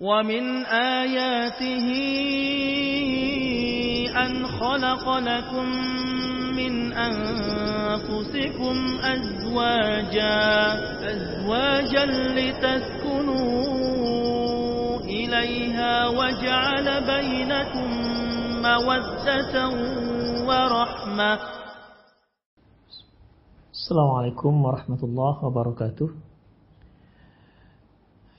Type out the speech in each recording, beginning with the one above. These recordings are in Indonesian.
ومن آياته أن خلق لكم من أنفسكم أزواجا أزواجا لتسكنوا إليها وجعل بينكم مودة ورحمة. السلام عليكم ورحمة الله وبركاته.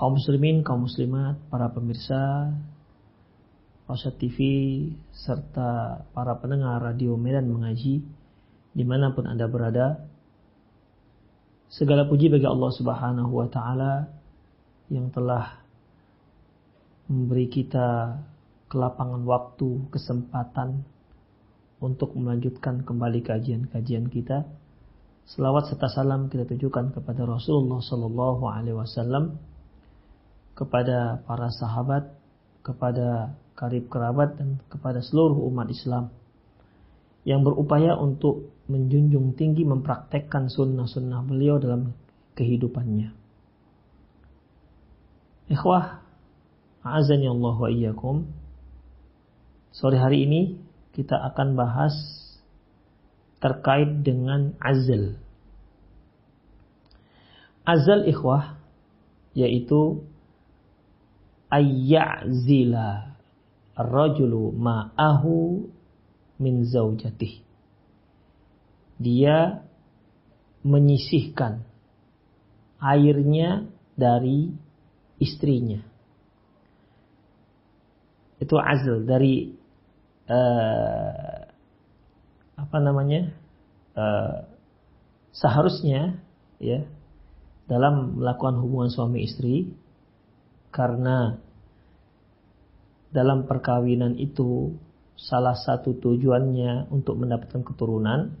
Kaum muslimin, kaum muslimat, para pemirsa Pasat TV serta para pendengar radio Medan Mengaji di mana pun anda berada segala puji bagi Allah Subhanahu Wa Taala yang telah memberi kita kelapangan waktu, kesempatan untuk melanjutkan kembali kajian-kajian kita. Selawat serta salam kita tujukan kepada Rasulullah Sallallahu Alaihi Wasallam kepada para sahabat, kepada karib kerabat dan kepada seluruh umat Islam yang berupaya untuk menjunjung tinggi mempraktekkan sunnah-sunnah beliau dalam kehidupannya. Ikhwah, azani Allah wa iyyakum. Sore hari ini kita akan bahas terkait dengan azal. Azal ikhwah yaitu ayyazila rajulu ma'ahu min zaujatih. Dia menyisihkan airnya dari istrinya. Itu azl dari uh, apa namanya? Uh, seharusnya ya dalam melakukan hubungan suami istri karena dalam perkawinan itu salah satu tujuannya untuk mendapatkan keturunan.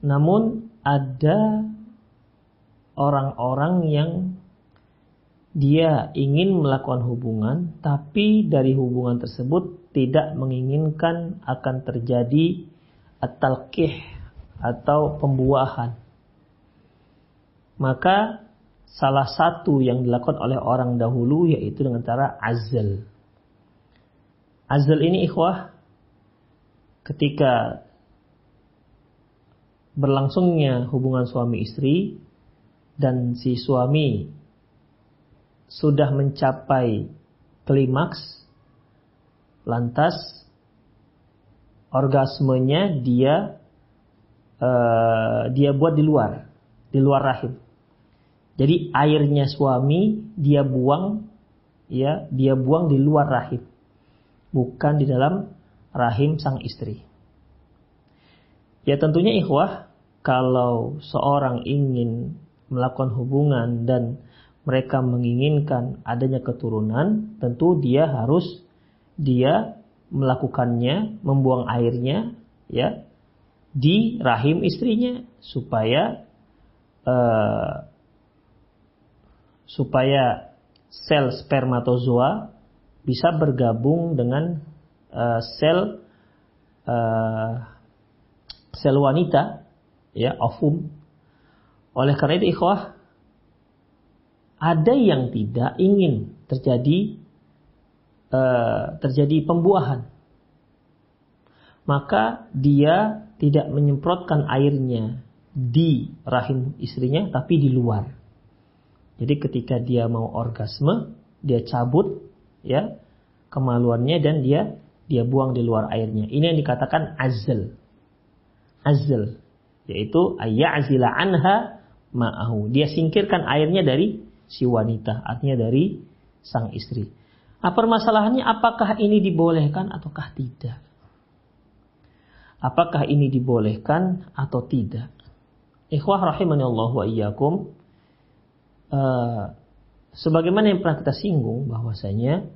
Namun ada orang-orang yang dia ingin melakukan hubungan tapi dari hubungan tersebut tidak menginginkan akan terjadi at-talqih atau pembuahan. Maka salah satu yang dilakukan oleh orang dahulu yaitu dengan cara azal. Azal ini ikhwah ketika berlangsungnya hubungan suami istri dan si suami sudah mencapai klimaks lantas orgasmenya dia uh, dia buat di luar di luar rahim jadi airnya suami dia buang ya, dia buang di luar rahim. Bukan di dalam rahim sang istri. Ya tentunya ikhwah kalau seorang ingin melakukan hubungan dan mereka menginginkan adanya keturunan, tentu dia harus dia melakukannya, membuang airnya ya di rahim istrinya supaya uh, supaya sel spermatozoa bisa bergabung dengan uh, sel uh, sel wanita ya ovum. Oleh karena itu ikhwah ada yang tidak ingin terjadi uh, terjadi pembuahan. Maka dia tidak menyemprotkan airnya di rahim istrinya tapi di luar. Jadi ketika dia mau orgasme, dia cabut ya kemaluannya dan dia dia buang di luar airnya. Ini yang dikatakan azl. Azl yaitu ayyazila anha ma'ahu. Dia singkirkan airnya dari si wanita, artinya dari sang istri. Nah, permasalahannya apakah ini dibolehkan ataukah tidak? Apakah ini dibolehkan atau tidak? Ikhwah rahimani Allah wa iyyakum. Uh, sebagaimana yang pernah kita singgung bahwasanya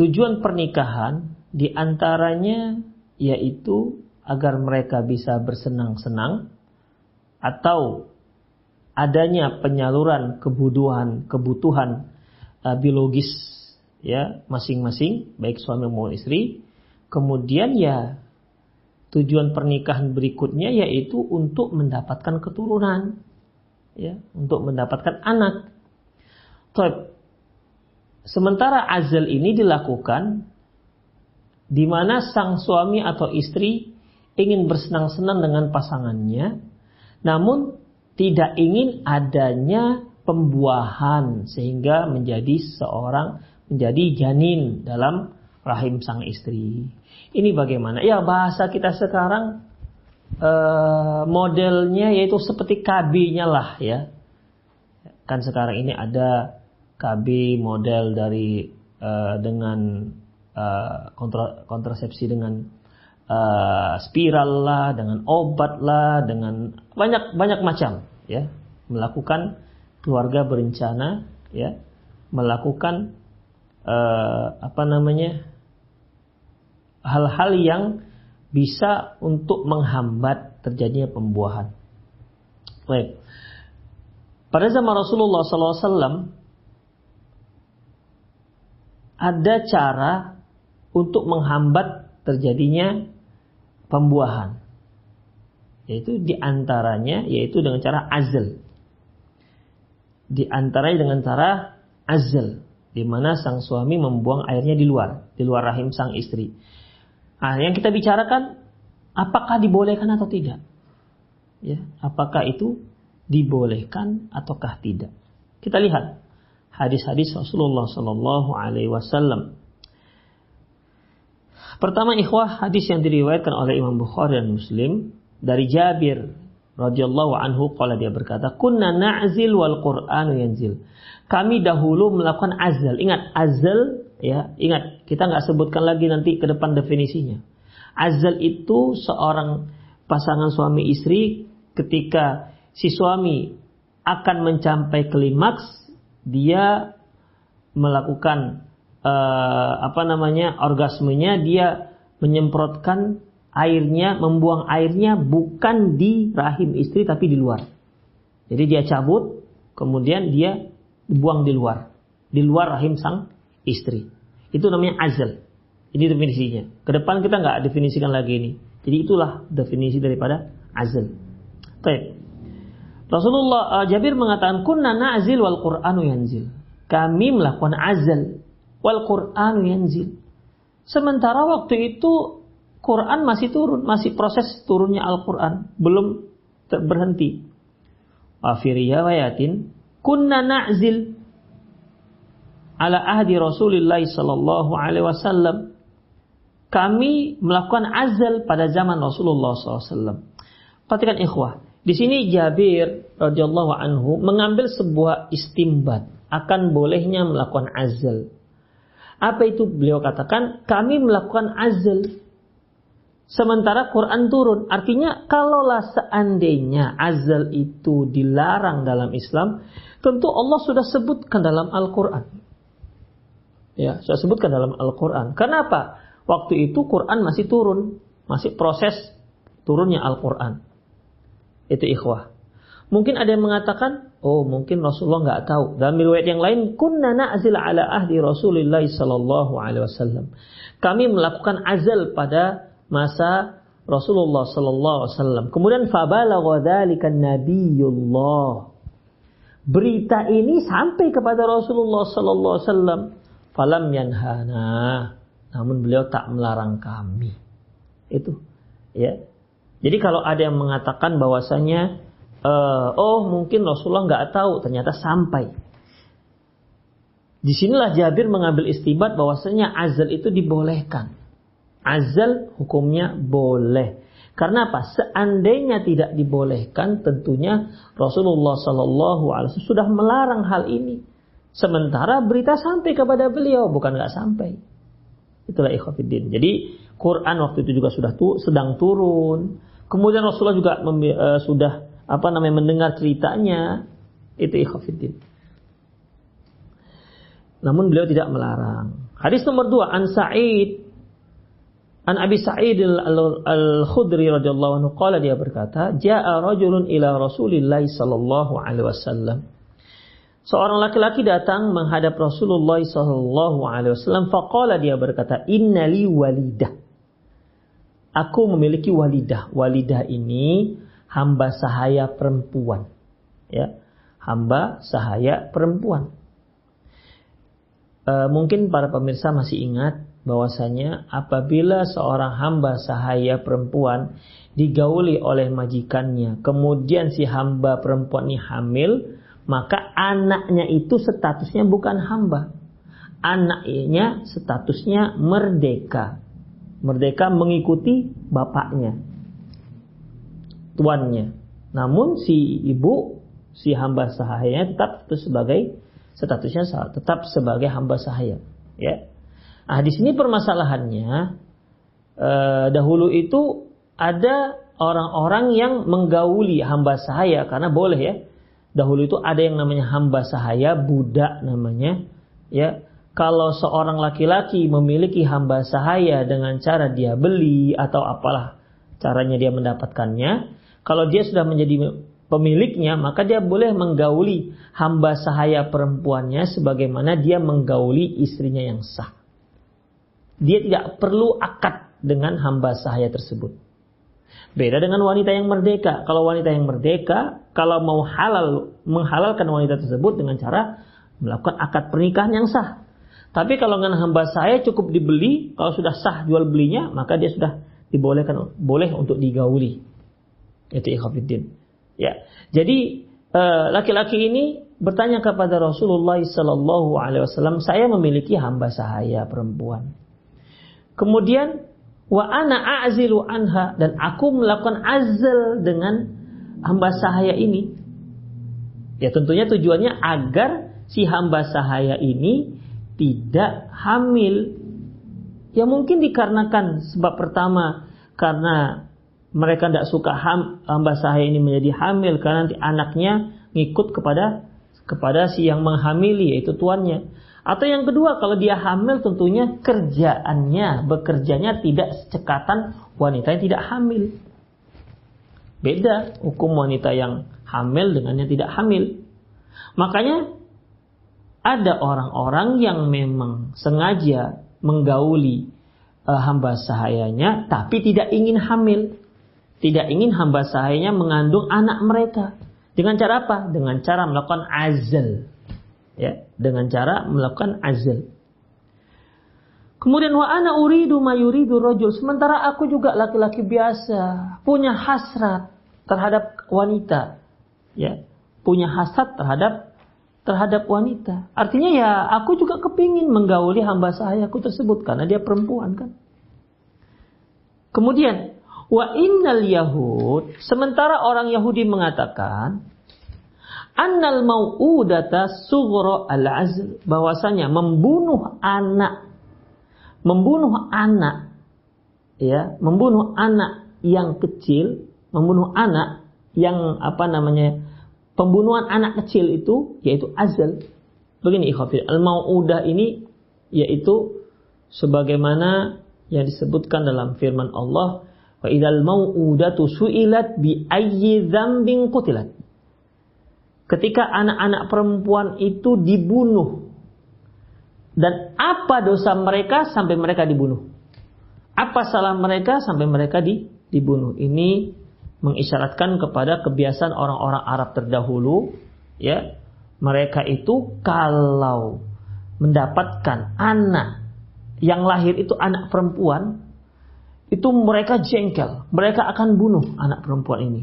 tujuan pernikahan di antaranya yaitu agar mereka bisa bersenang-senang atau adanya penyaluran kebutuhan kebutuhan uh, biologis ya masing-masing baik suami maupun istri. Kemudian ya tujuan pernikahan berikutnya yaitu untuk mendapatkan keturunan ya untuk mendapatkan anak. Tapi sementara azal ini dilakukan di mana sang suami atau istri ingin bersenang-senang dengan pasangannya, namun tidak ingin adanya pembuahan sehingga menjadi seorang menjadi janin dalam rahim sang istri. Ini bagaimana? Ya bahasa kita sekarang uh, modelnya yaitu seperti KB-nya lah ya. Kan sekarang ini ada KB model dari uh, dengan uh, kontra, kontrasepsi dengan uh, spiral lah, dengan obat lah, dengan banyak banyak macam ya. Melakukan keluarga berencana ya, melakukan uh, apa namanya hal-hal yang bisa untuk menghambat terjadinya pembuahan. Baik. Pada zaman Rasulullah SAW ada cara untuk menghambat terjadinya pembuahan. Yaitu di antaranya yaitu dengan cara azal. Di antaranya dengan cara azal. Di mana sang suami membuang airnya di luar. Di luar rahim sang istri. Nah, yang kita bicarakan apakah dibolehkan atau tidak? Ya, apakah itu dibolehkan ataukah tidak? Kita lihat hadis-hadis Rasulullah Sallallahu Alaihi Wasallam. Pertama ikhwah hadis yang diriwayatkan oleh Imam Bukhari dan Muslim dari Jabir radhiyallahu anhu qala dia berkata kunna na'zil wal qur'anu yanzil kami dahulu melakukan azal ingat azal Ya, ingat, kita nggak sebutkan lagi nanti ke depan definisinya. Azal itu seorang pasangan suami istri ketika si suami akan mencapai klimaks, dia melakukan uh, apa namanya orgasmenya, dia menyemprotkan airnya, membuang airnya bukan di rahim istri tapi di luar. Jadi dia cabut, kemudian dia buang di luar, di luar rahim sang istri. Itu namanya azal. Ini definisinya. Ke depan kita nggak definisikan lagi ini. Jadi itulah definisi daripada azal. Baik. Rasulullah uh, Jabir mengatakan kunna na'zil wal Qur'anu yanzil. Kami melakukan azal wal Qur'anu yanzil. Sementara waktu itu Quran masih turun, masih proses turunnya Al-Quran, belum berhenti. Afiriya wayatin kunna na'zil ala ahdi Rasulullah sallallahu alaihi wasallam kami melakukan azal pada zaman Rasulullah SAW. Perhatikan ikhwah. Di sini Jabir radhiyallahu anhu mengambil sebuah istimbat akan bolehnya melakukan azal. Apa itu beliau katakan? Kami melakukan azal. Sementara Quran turun. Artinya kalaulah seandainya azal itu dilarang dalam Islam, tentu Allah sudah sebutkan dalam Al-Quran. Ya, saya sebutkan dalam Al-Quran. Kenapa? Waktu itu Quran masih turun, masih proses turunnya Al-Quran. Itu ikhwah. Mungkin ada yang mengatakan, oh mungkin Rasulullah nggak tahu. Dalam riwayat yang lain, kunna na'zil ala ahli Rasulullah sallallahu alaihi wasallam. Kami melakukan azal pada masa Rasulullah sallallahu alaihi wasallam. Kemudian fabalagha dzalika nabiyullah. Berita ini sampai kepada Rasulullah sallallahu alaihi wasallam. Falam yanhana. Namun beliau tak melarang kami. Itu ya. Jadi kalau ada yang mengatakan bahwasanya uh, oh mungkin Rasulullah nggak tahu, ternyata sampai. Di sinilah Jabir mengambil istibat bahwasanya azal itu dibolehkan. Azal hukumnya boleh. Karena apa? Seandainya tidak dibolehkan, tentunya Rasulullah Shallallahu Alaihi Wasallam sudah melarang hal ini. Sementara berita sampai kepada beliau, bukan nggak sampai. Itulah ikhwafiddin. Jadi Quran waktu itu juga sudah tu, sedang turun. Kemudian Rasulullah juga uh, sudah apa namanya mendengar ceritanya itu ikhafidin. Namun beliau tidak melarang. Hadis nomor dua an Sa'id An Abi Sa'id Al-Khudri radhiyallahu anhu qala dia berkata, "Ja'a rajulun ila Rasulillah sallallahu alaihi wasallam." Seorang laki-laki datang menghadap Rasulullah sallallahu alaihi wasallam faqala dia berkata, "Innali walidah." Aku memiliki walidah. Walidah ini hamba sahaya perempuan. Ya, hamba sahaya perempuan. E, mungkin para pemirsa masih ingat bahwasanya apabila seorang hamba sahaya perempuan digauli oleh majikannya, kemudian si hamba perempuan ini hamil, maka anaknya itu statusnya bukan hamba. Anaknya statusnya merdeka. Merdeka mengikuti bapaknya tuannya. Namun si ibu, si hamba sahaya tetap itu sebagai statusnya tetap sebagai hamba sahaya. Ya. Nah, di sini permasalahannya eh, dahulu itu ada orang-orang yang menggauli hamba sahaya karena boleh ya. Dahulu itu ada yang namanya hamba sahaya, budak namanya. Ya, kalau seorang laki-laki memiliki hamba sahaya dengan cara dia beli atau apalah caranya dia mendapatkannya, kalau dia sudah menjadi pemiliknya, maka dia boleh menggauli hamba sahaya perempuannya sebagaimana dia menggauli istrinya yang sah. Dia tidak perlu akad dengan hamba sahaya tersebut. Beda dengan wanita yang merdeka. Kalau wanita yang merdeka, kalau mau halal menghalalkan wanita tersebut dengan cara melakukan akad pernikahan yang sah. Tapi kalau dengan hamba saya cukup dibeli, kalau sudah sah jual belinya, maka dia sudah dibolehkan boleh untuk digauli. Itu ikhafidin. Ya. Jadi eh, laki-laki ini bertanya kepada Rasulullah Sallallahu Alaihi Wasallam, saya memiliki hamba sahaya perempuan. Kemudian wa ana a'zilu anha dan aku melakukan azal dengan hamba sahaya ini. Ya tentunya tujuannya agar si hamba sahaya ini tidak hamil. Ya mungkin dikarenakan sebab pertama karena mereka tidak suka ham, hamba sahaya ini menjadi hamil karena nanti anaknya ngikut kepada kepada si yang menghamili yaitu tuannya. Atau yang kedua kalau dia hamil tentunya kerjaannya bekerjanya tidak secekatan wanita yang tidak hamil. Beda hukum wanita yang hamil dengan yang tidak hamil. Makanya ada orang-orang yang memang sengaja menggauli uh, hamba sahayanya tapi tidak ingin hamil tidak ingin hamba sahayanya mengandung anak mereka. Dengan cara apa? Dengan cara melakukan azal. Ya, dengan cara melakukan azal. Kemudian wa ana uridu ma yuridu rajul. Sementara aku juga laki-laki biasa, punya hasrat terhadap wanita. Ya, punya hasrat terhadap terhadap wanita. Artinya ya aku juga kepingin menggauli hamba sahayaku tersebut karena dia perempuan kan. Kemudian Wa innal Yahud, sementara orang Yahudi mengatakan, annal mau'udata sughra al-azl, bahwasanya membunuh anak, membunuh anak, ya, membunuh anak yang kecil, membunuh anak yang apa namanya, pembunuhan anak kecil itu yaitu azal. Begini ikhwafir, al-mau'udah ini yaitu sebagaimana yang disebutkan dalam firman Allah Wa idzal mau'udatu su'ilat bi ayyi dzambin qutilat. Ketika anak-anak perempuan itu dibunuh. Dan apa dosa mereka sampai mereka dibunuh? Apa salah mereka sampai mereka di, dibunuh? Ini mengisyaratkan kepada kebiasaan orang-orang Arab terdahulu, ya. Mereka itu kalau mendapatkan anak yang lahir itu anak perempuan, itu mereka jengkel, mereka akan bunuh anak perempuan ini.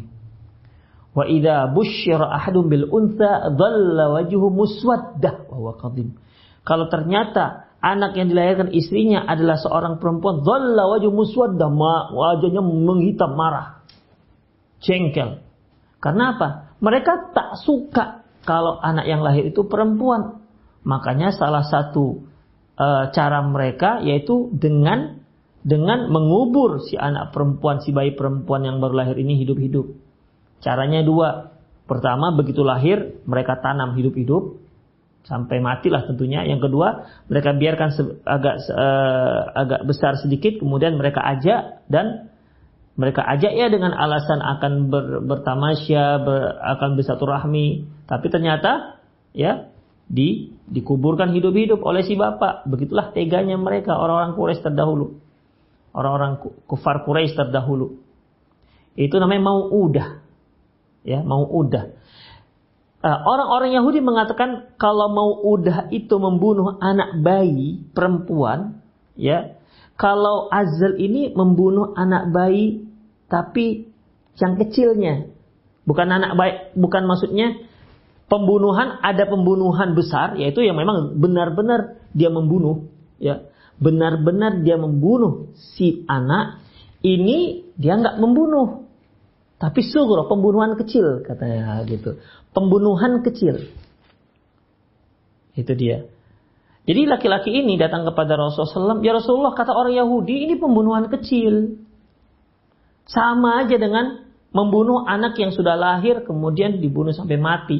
Wa idza busyira ahadun bil untha dhalla wajhu muswaddah wa huwa kadhib. Kalau ternyata anak yang dilahirkan istrinya adalah seorang perempuan, dhalla wajhu muswaddah, wajahnya menghitam marah. Jengkel. Karena apa? Mereka tak suka kalau anak yang lahir itu perempuan. Makanya salah satu e, cara mereka yaitu dengan dengan mengubur si anak perempuan, si bayi perempuan yang baru lahir ini hidup-hidup. Caranya dua. Pertama, begitu lahir, mereka tanam hidup-hidup. Sampai matilah tentunya. Yang kedua, mereka biarkan agak uh, agak besar sedikit. Kemudian mereka ajak dan mereka ajak ya dengan alasan akan ber, bertamasya, ber, akan bersatu rahmi. Tapi ternyata ya di dikuburkan hidup-hidup oleh si bapak. Begitulah teganya mereka orang-orang Quraisy terdahulu. Orang-orang kufar Quraisy terdahulu. Itu namanya mau udah ya mau udah. Uh, orang-orang Yahudi mengatakan kalau mau udah itu membunuh anak bayi perempuan, ya. Kalau azal ini membunuh anak bayi tapi yang kecilnya, bukan anak bayi, bukan maksudnya pembunuhan ada pembunuhan besar yaitu yang memang benar-benar dia membunuh, ya. Benar-benar dia membunuh si anak ini dia nggak membunuh tapi sugro, pembunuhan kecil katanya gitu. Pembunuhan kecil. Itu dia. Jadi laki-laki ini datang kepada Rasulullah SAW, ya Rasulullah kata orang Yahudi ini pembunuhan kecil. Sama aja dengan membunuh anak yang sudah lahir kemudian dibunuh sampai mati.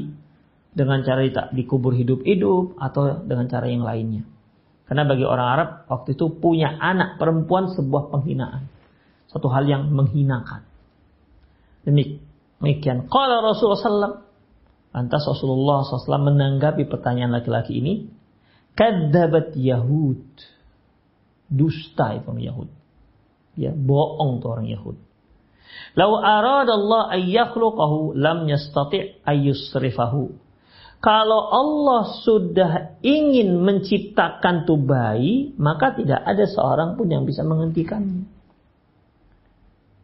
Dengan cara dikubur hidup-hidup atau dengan cara yang lainnya. Karena bagi orang Arab waktu itu punya anak perempuan sebuah penghinaan. Satu hal yang menghinakan. Demikian. Qala Rasulullah SAW. Lantas Rasulullah SAW menanggapi pertanyaan laki-laki ini. Kadzabat Yahud. Dusta itu Yahud. Ya, bohong tuh orang Yahud. Lau arad Allah ayyakhluqahu lam yastati' ayyusrifahu. Kalau Allah sudah ingin menciptakan tuh bayi, maka tidak ada seorang pun yang bisa menghentikannya.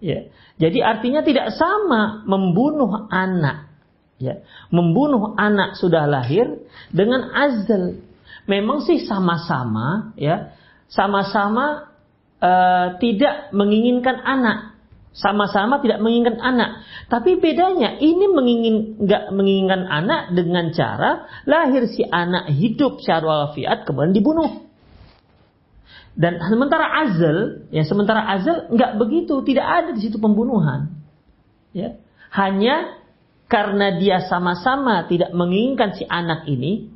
Ya. Jadi artinya tidak sama membunuh anak. Ya. Membunuh anak sudah lahir dengan azal. Memang sih sama-sama ya, sama-sama uh, tidak menginginkan anak. Sama-sama tidak menginginkan anak. Tapi bedanya ini mengingin nggak menginginkan anak dengan cara lahir si anak hidup secara walafiat kemudian dibunuh. Dan sementara azal, ya sementara azal nggak begitu, tidak ada di situ pembunuhan. Ya. Hanya karena dia sama-sama tidak menginginkan si anak ini,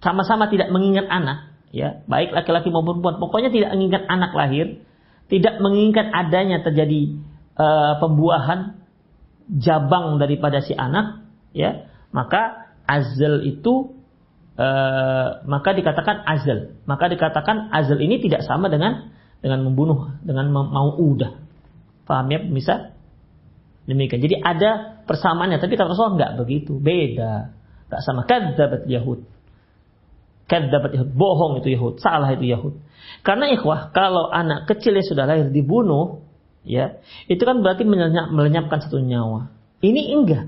sama-sama tidak menginginkan anak, ya, baik laki-laki maupun perempuan, pokoknya tidak menginginkan anak lahir, tidak menginginkan adanya terjadi uh, pembuahan jabang daripada si anak, ya, maka azal itu Eh, maka dikatakan azal. Maka dikatakan azal ini tidak sama dengan dengan membunuh, dengan mau udah. Paham ya bisa? Demikian. Jadi ada persamaannya, tapi kata Rasulullah nggak begitu, beda. Nggak sama. Kadzabat Yahud. Kadzabat Yahud. Bohong itu Yahud. Salah itu Yahud. Karena ikhwah, kalau anak kecilnya sudah lahir dibunuh, ya, itu kan berarti melenyapkan satu nyawa. Ini enggak.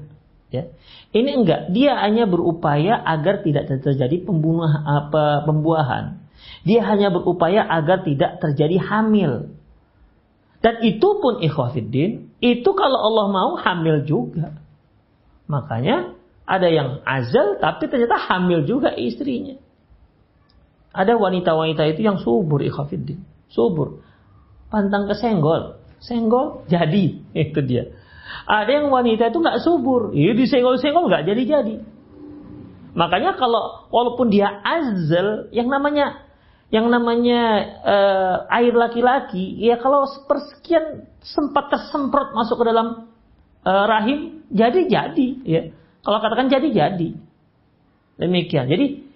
Ya. Ini enggak, dia hanya berupaya agar tidak terjadi pembunuh apa pembuahan. Dia hanya berupaya agar tidak terjadi hamil. Dan itu pun ikhwafiddin, itu kalau Allah mau hamil juga. Makanya ada yang azal tapi ternyata hamil juga istrinya. Ada wanita-wanita itu yang subur ikhwafiddin. Subur. Pantang kesenggol. Senggol jadi. Itu dia. Ada yang wanita itu nggak subur, ya disenggol-senggol nggak jadi-jadi. Makanya kalau walaupun dia azal, yang namanya yang namanya uh, air laki-laki, ya kalau persekian sempat tersemprot masuk ke dalam uh, rahim, jadi jadi, ya. Kalau katakan jadi jadi. Demikian. Jadi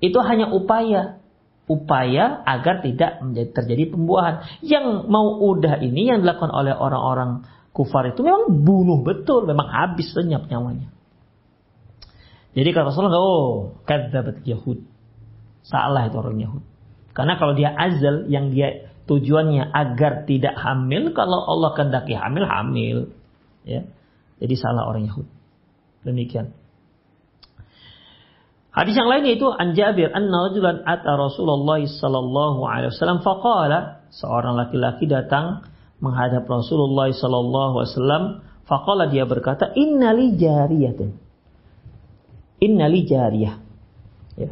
itu hanya upaya upaya agar tidak terjadi pembuahan. Yang mau udah ini yang dilakukan oleh orang-orang kufar itu memang bunuh betul, memang habis lenyap nyawanya. Jadi kata Rasulullah, oh, kadzabat Yahud. Salah itu orang Yahud. Karena kalau dia azal yang dia tujuannya agar tidak hamil, kalau Allah kehendaki hamil, hamil. Ya. Jadi salah orang Yahud. Demikian. Hadis yang lain yaitu an Jabir anna rajulan ata Rasulullah sallallahu alaihi wasallam faqala seorang laki-laki datang menghadap Rasulullah sallallahu alaihi dia berkata innali jariyatun innali jariyah. Ya.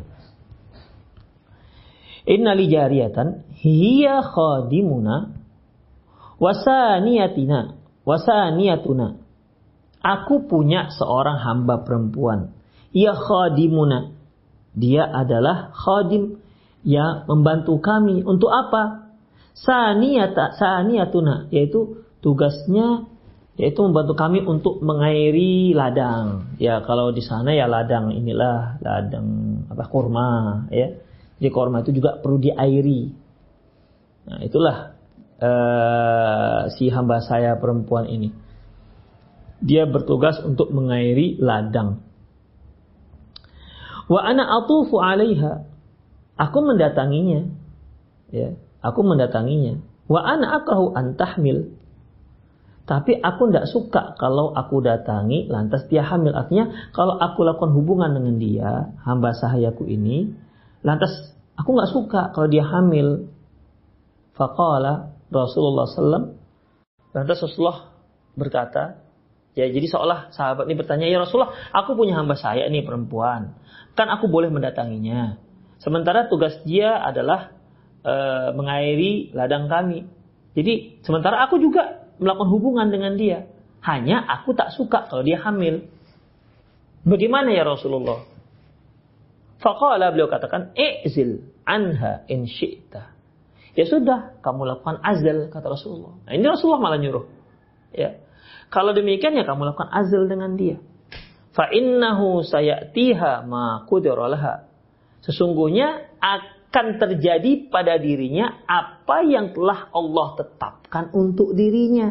Innali jariyatan hiya khadimuna wasaniyatina wasaniyatuna aku punya seorang hamba perempuan ia khadimuna. Dia adalah khadim yang membantu kami untuk apa? Saniyatuna yaitu tugasnya yaitu membantu kami untuk mengairi ladang. Ya, kalau di sana ya ladang inilah ladang apa kurma ya. Jadi kurma itu juga perlu diairi. Nah, itulah uh, si hamba saya perempuan ini. Dia bertugas untuk mengairi ladang. Wa ana atufu 'alaiha. Aku mendatanginya. Ya, aku mendatanginya. Wa ana akrahu an tahmil. Tapi aku tidak suka kalau aku datangi lantas dia hamil. Artinya kalau aku lakukan hubungan dengan dia, hamba sahayaku ini, lantas aku nggak suka kalau dia hamil. Faqala Rasulullah SAW. Lantas Rasulullah berkata, ya jadi seolah sahabat ini bertanya, ya Rasulullah, aku punya hamba saya ini perempuan kan aku boleh mendatanginya. Sementara tugas dia adalah e, mengairi ladang kami. Jadi sementara aku juga melakukan hubungan dengan dia. Hanya aku tak suka kalau dia hamil. Bagaimana ya Rasulullah? Faqala beliau katakan, "I'zil anha in syi'ta." Ya sudah, kamu lakukan azal kata Rasulullah. Nah, ini Rasulullah malah nyuruh. Ya. Kalau demikian ya kamu lakukan azal dengan dia fa innahu sayatiha ma. Sesungguhnya akan terjadi pada dirinya apa yang telah Allah tetapkan untuk dirinya.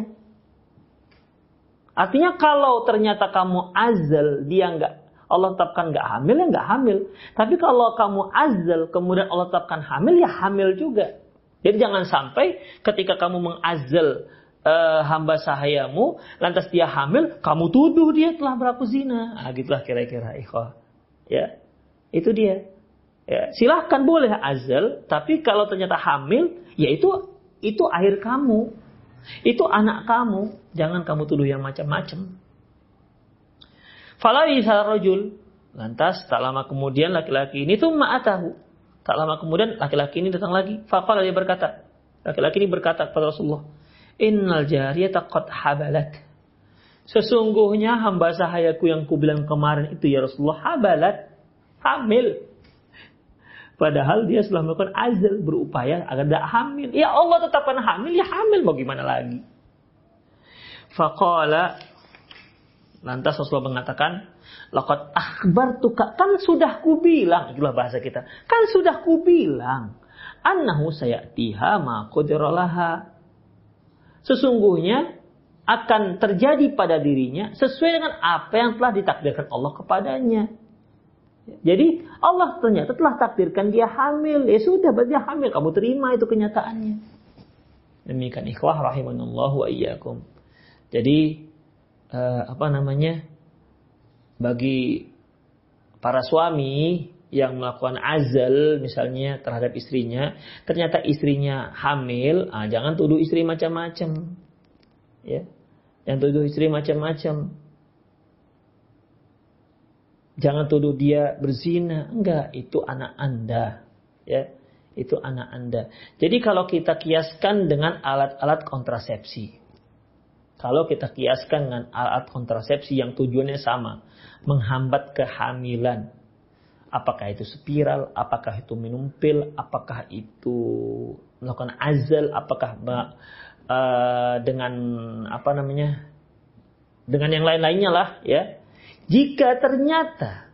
Artinya kalau ternyata kamu azal dia nggak Allah tetapkan nggak hamil ya nggak hamil. Tapi kalau kamu azal kemudian Allah tetapkan hamil ya hamil juga. Jadi jangan sampai ketika kamu mengazal uh, hamba sahayamu, lantas dia hamil, kamu tuduh dia telah berlaku zina. Nah, gitulah kira-kira ikhwah. Ya. Itu dia. Ya, silahkan boleh azal, tapi kalau ternyata hamil, ya itu itu air kamu. Itu anak kamu. Jangan kamu tuduh yang macam-macam. Falai rajul. Lantas tak lama kemudian laki-laki ini tuh ma'atahu. Tak lama kemudian laki-laki ini datang lagi. Faqala dia berkata. Laki-laki ini berkata kepada Rasulullah. Innal jariyata qad habalat. Sesungguhnya hamba sahayaku yang kubilang kemarin itu ya Rasulullah habalat. Hamil. Padahal dia sudah melakukan azal berupaya agar tidak hamil. Ya Allah tetapkan hamil, ya hamil mau gimana lagi. Faqala Lantas Rasulullah mengatakan, Lakat akbar tuka, kan sudah kubilang, itulah bahasa kita, kan sudah kubilang, annahu sayatiha ma qudiralaha sesungguhnya akan terjadi pada dirinya sesuai dengan apa yang telah ditakdirkan Allah kepadanya. Jadi Allah ternyata telah takdirkan dia hamil. Ya sudah, berarti hamil. Kamu terima itu kenyataannya. Demikian ikhwah rahimanallahu wa iyyakum. Jadi eh, apa namanya? Bagi para suami yang melakukan azal misalnya terhadap istrinya, ternyata istrinya hamil, ah, jangan tuduh istri macam-macam. Ya. Jangan tuduh istri macam-macam. Jangan tuduh dia berzina. Enggak, itu anak Anda. Ya. Itu anak Anda. Jadi kalau kita kiaskan dengan alat-alat kontrasepsi. Kalau kita kiaskan dengan alat kontrasepsi yang tujuannya sama. Menghambat kehamilan apakah itu spiral, apakah itu minum pil, apakah itu melakukan azal, apakah uh, dengan apa namanya dengan yang lain-lainnya lah ya. Jika ternyata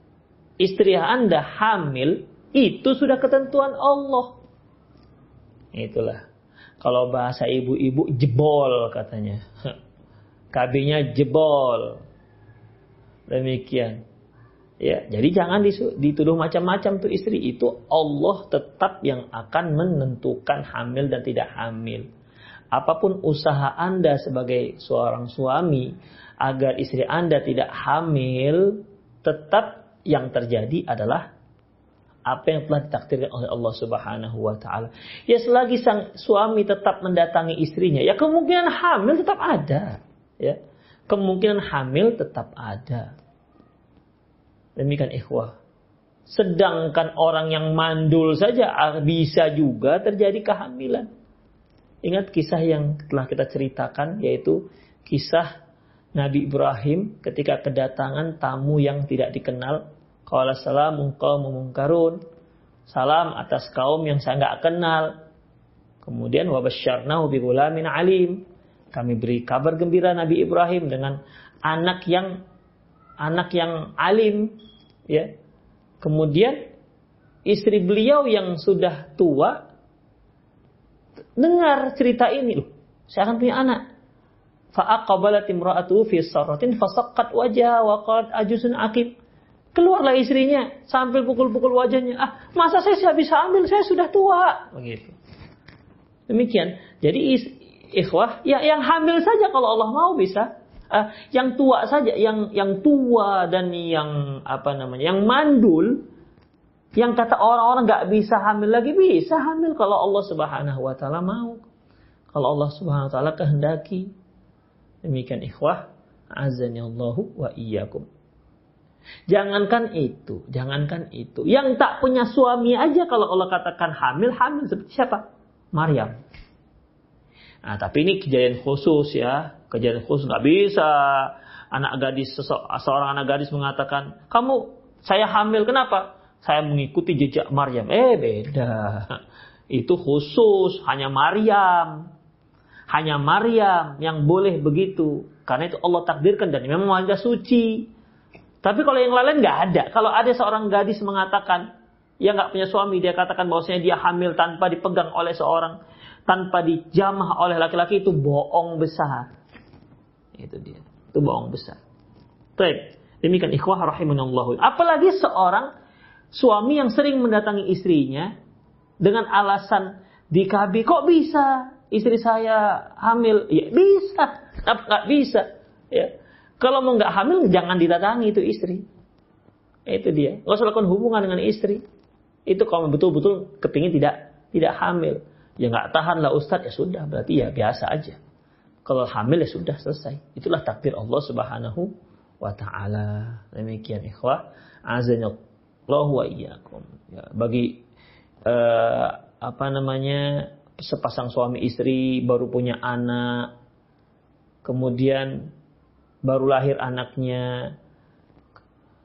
istri Anda hamil, itu sudah ketentuan Allah. Itulah. Kalau bahasa ibu-ibu jebol katanya. KB-nya jebol. Demikian. Ya, jadi jangan dituduh macam-macam tuh istri itu Allah tetap yang akan menentukan hamil dan tidak hamil. Apa pun usaha Anda sebagai seorang suami agar istri Anda tidak hamil, tetap yang terjadi adalah apa yang telah ditakdirkan oleh Allah Subhanahu wa taala. Ya selagi sang suami tetap mendatangi istrinya, ya kemungkinan hamil tetap ada, ya. Kemungkinan hamil tetap ada. Demikian ikhwah. Sedangkan orang yang mandul saja ah, bisa juga terjadi kehamilan. Ingat kisah yang telah kita ceritakan yaitu kisah Nabi Ibrahim ketika kedatangan tamu yang tidak dikenal Qala salamun qaumun munkarun. Salam atas kaum yang saya nggak kenal. Kemudian wabasyarnahu bi gulamin alim. Kami beri kabar gembira Nabi Ibrahim dengan anak yang anak yang alim, ya. Kemudian istri beliau yang sudah tua dengar cerita ini loh. Saya akan punya anak. Fa'aqabalat imra'atuhu fi sarratin fasaqqat wajah wa qalat ajuzun akib. Keluarlah istrinya sambil pukul-pukul wajahnya. Ah, masa saya tidak bisa ambil? Saya sudah tua. Begitu. Demikian. Jadi ikhwah, ya yang hamil saja kalau Allah mau bisa. Uh, yang tua saja, yang yang tua dan yang apa namanya, yang mandul, yang kata orang-orang nggak bisa hamil lagi bisa hamil kalau Allah Subhanahu Wa Taala mau. Kalau Allah Subhanahu Wa Taala kehendaki. Demikian ikhwah, azani Allahu wa iyyakum. Jangankan itu, jangankan itu. Yang tak punya suami aja kalau Allah katakan hamil, hamil seperti siapa? Maryam. Nah, tapi ini kejadian khusus ya. Kejadian khusus nggak bisa. Anak gadis, seorang anak gadis mengatakan, kamu, saya hamil, kenapa? Saya mengikuti jejak Maryam. Eh, beda. Itu khusus, hanya Maryam. Hanya Maryam yang boleh begitu. Karena itu Allah takdirkan dan memang wanita suci. Tapi kalau yang lain nggak ada. Kalau ada seorang gadis mengatakan, yang nggak punya suami, dia katakan bahwasanya dia hamil tanpa dipegang oleh seorang, tanpa dijamah oleh laki-laki itu bohong besar. Itu dia. Itu bohong besar. Baik. Demikian ikhwah rahimunallahu. Apalagi seorang suami yang sering mendatangi istrinya dengan alasan di KB kok bisa istri saya hamil? Ya bisa. Apa nggak bisa? Ya. Kalau mau nggak hamil, jangan didatangi itu istri. Itu dia. Nggak usah lakukan hubungan dengan istri. Itu kalau betul-betul kepingin tidak tidak hamil. Ya nggak tahan lah Ustadz, ya sudah. Berarti ya biasa aja. Kalau hamil ya sudah selesai. Itulah takdir Allah subhanahu wa ta'ala. Demikian ikhwah. Allah wa iyyakum. Ya, bagi uh, apa namanya sepasang suami istri baru punya anak kemudian baru lahir anaknya,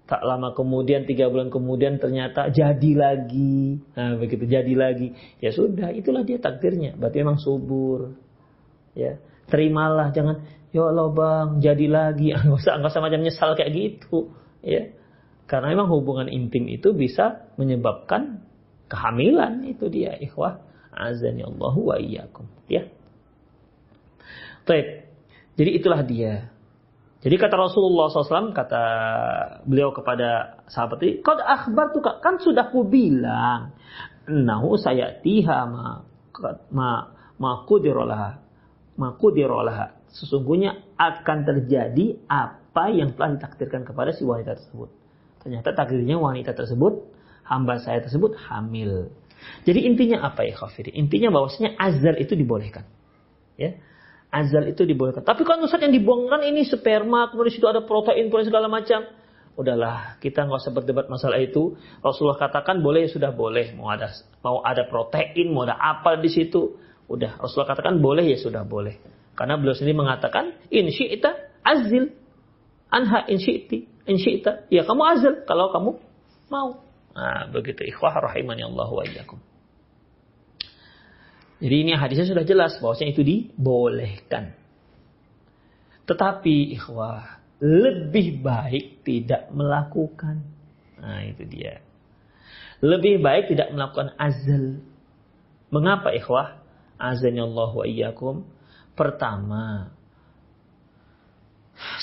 tak lama kemudian tiga bulan kemudian ternyata jadi lagi. Nah begitu jadi lagi. Ya sudah itulah dia takdirnya. Berarti memang subur. Ya terimalah jangan ya Allah bang jadi lagi. Nggak usah nggak usah macam nyesal kayak gitu. Ya karena memang hubungan intim itu bisa menyebabkan kehamilan. Itu dia ikhwah. Azan Allah wa iyyakum. Ya. Baik. Jadi itulah dia. Jadi kata Rasulullah SAW, kata beliau kepada sahabat ini, kau akhbar tuh kan sudah ku bilang, nahu saya tiha ma ma ma kudirolah ma kudirolah. Sesungguhnya akan terjadi apa yang telah ditakdirkan kepada si wanita tersebut. Ternyata takdirnya wanita tersebut, hamba saya tersebut hamil. Jadi intinya apa ya khafiri? Intinya bahwasanya azal itu dibolehkan. Ya azal itu dibolehkan. Tapi kan Ustaz yang dibuangkan ini sperma, kemudian situ ada protein, protein segala macam. Udahlah, kita nggak usah berdebat masalah itu. Rasulullah katakan boleh sudah boleh. Mau ada mau ada protein, mau ada apa di situ. Udah, Rasulullah katakan boleh ya sudah boleh. Karena beliau sendiri mengatakan, in syi'ta azil. Anha in syi'ti. In syi'ta. Ya kamu azil kalau kamu mau. Nah, begitu ikhwah rahimani Allah wa iyyakum. Jadi ini hadisnya sudah jelas bahwasanya itu dibolehkan. Tetapi ikhwah, lebih baik tidak melakukan. Nah, itu dia. Lebih baik tidak melakukan azal. Mengapa ikhwah? Allah wa iyyakum. Pertama,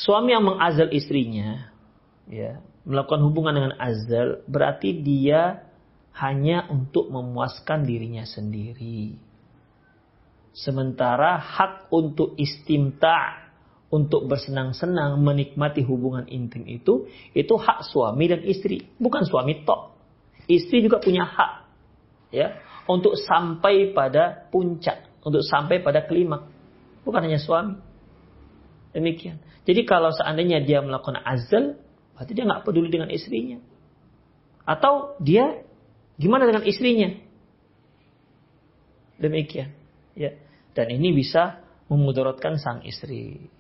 suami yang mengazal istrinya, ya, melakukan hubungan dengan azal, berarti dia hanya untuk memuaskan dirinya sendiri. Sementara hak untuk istimta, untuk bersenang-senang menikmati hubungan intim itu, itu hak suami dan istri, bukan suami tok. Istri juga punya hak, ya, untuk sampai pada puncak, untuk sampai pada klimak, bukan hanya suami. Demikian. Jadi kalau seandainya dia melakukan azal, berarti dia nggak peduli dengan istrinya. Atau dia gimana dengan istrinya? Demikian. Ya. Dan ini bisa memudaratkan sang istri.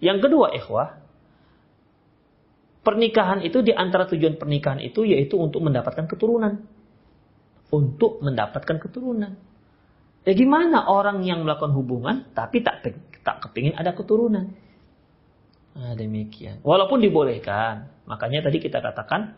Yang kedua, ikhwah, pernikahan itu di antara tujuan pernikahan itu yaitu untuk mendapatkan keturunan. Untuk mendapatkan keturunan. Ya gimana orang yang melakukan hubungan tapi tak tak kepingin ada keturunan? Nah, demikian. Walaupun dibolehkan, makanya tadi kita katakan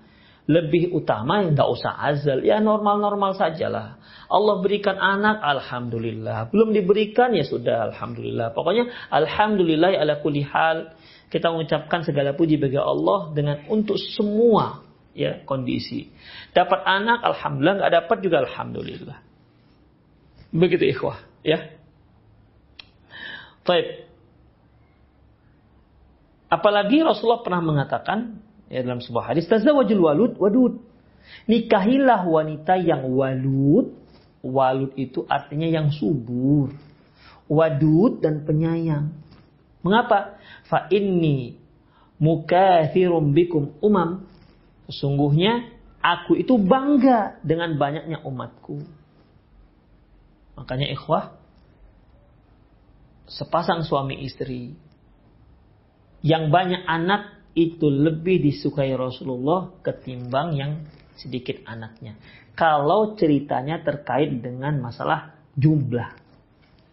lebih utama nggak usah azal. Ya normal-normal sajalah. Allah berikan anak alhamdulillah. Belum diberikan ya sudah alhamdulillah. Pokoknya alhamdulillah ala kulli hal. Kita mengucapkan segala puji bagi Allah dengan untuk semua ya kondisi. Dapat anak alhamdulillah. Nggak dapat juga alhamdulillah. Begitu ikhwah ya. Baik. Apalagi Rasulullah pernah mengatakan Ya dalam sebuah hadis tazawwajul walud wadud. Nikahilah wanita yang walud. Walud itu artinya yang subur. Wadud dan penyayang. Mengapa? Fa inni mukathirum bikum umam. Sesungguhnya aku itu bangga dengan banyaknya umatku. Makanya ikhwah, sepasang suami istri yang banyak anak itu lebih disukai Rasulullah ketimbang yang sedikit anaknya. Kalau ceritanya terkait dengan masalah jumlah.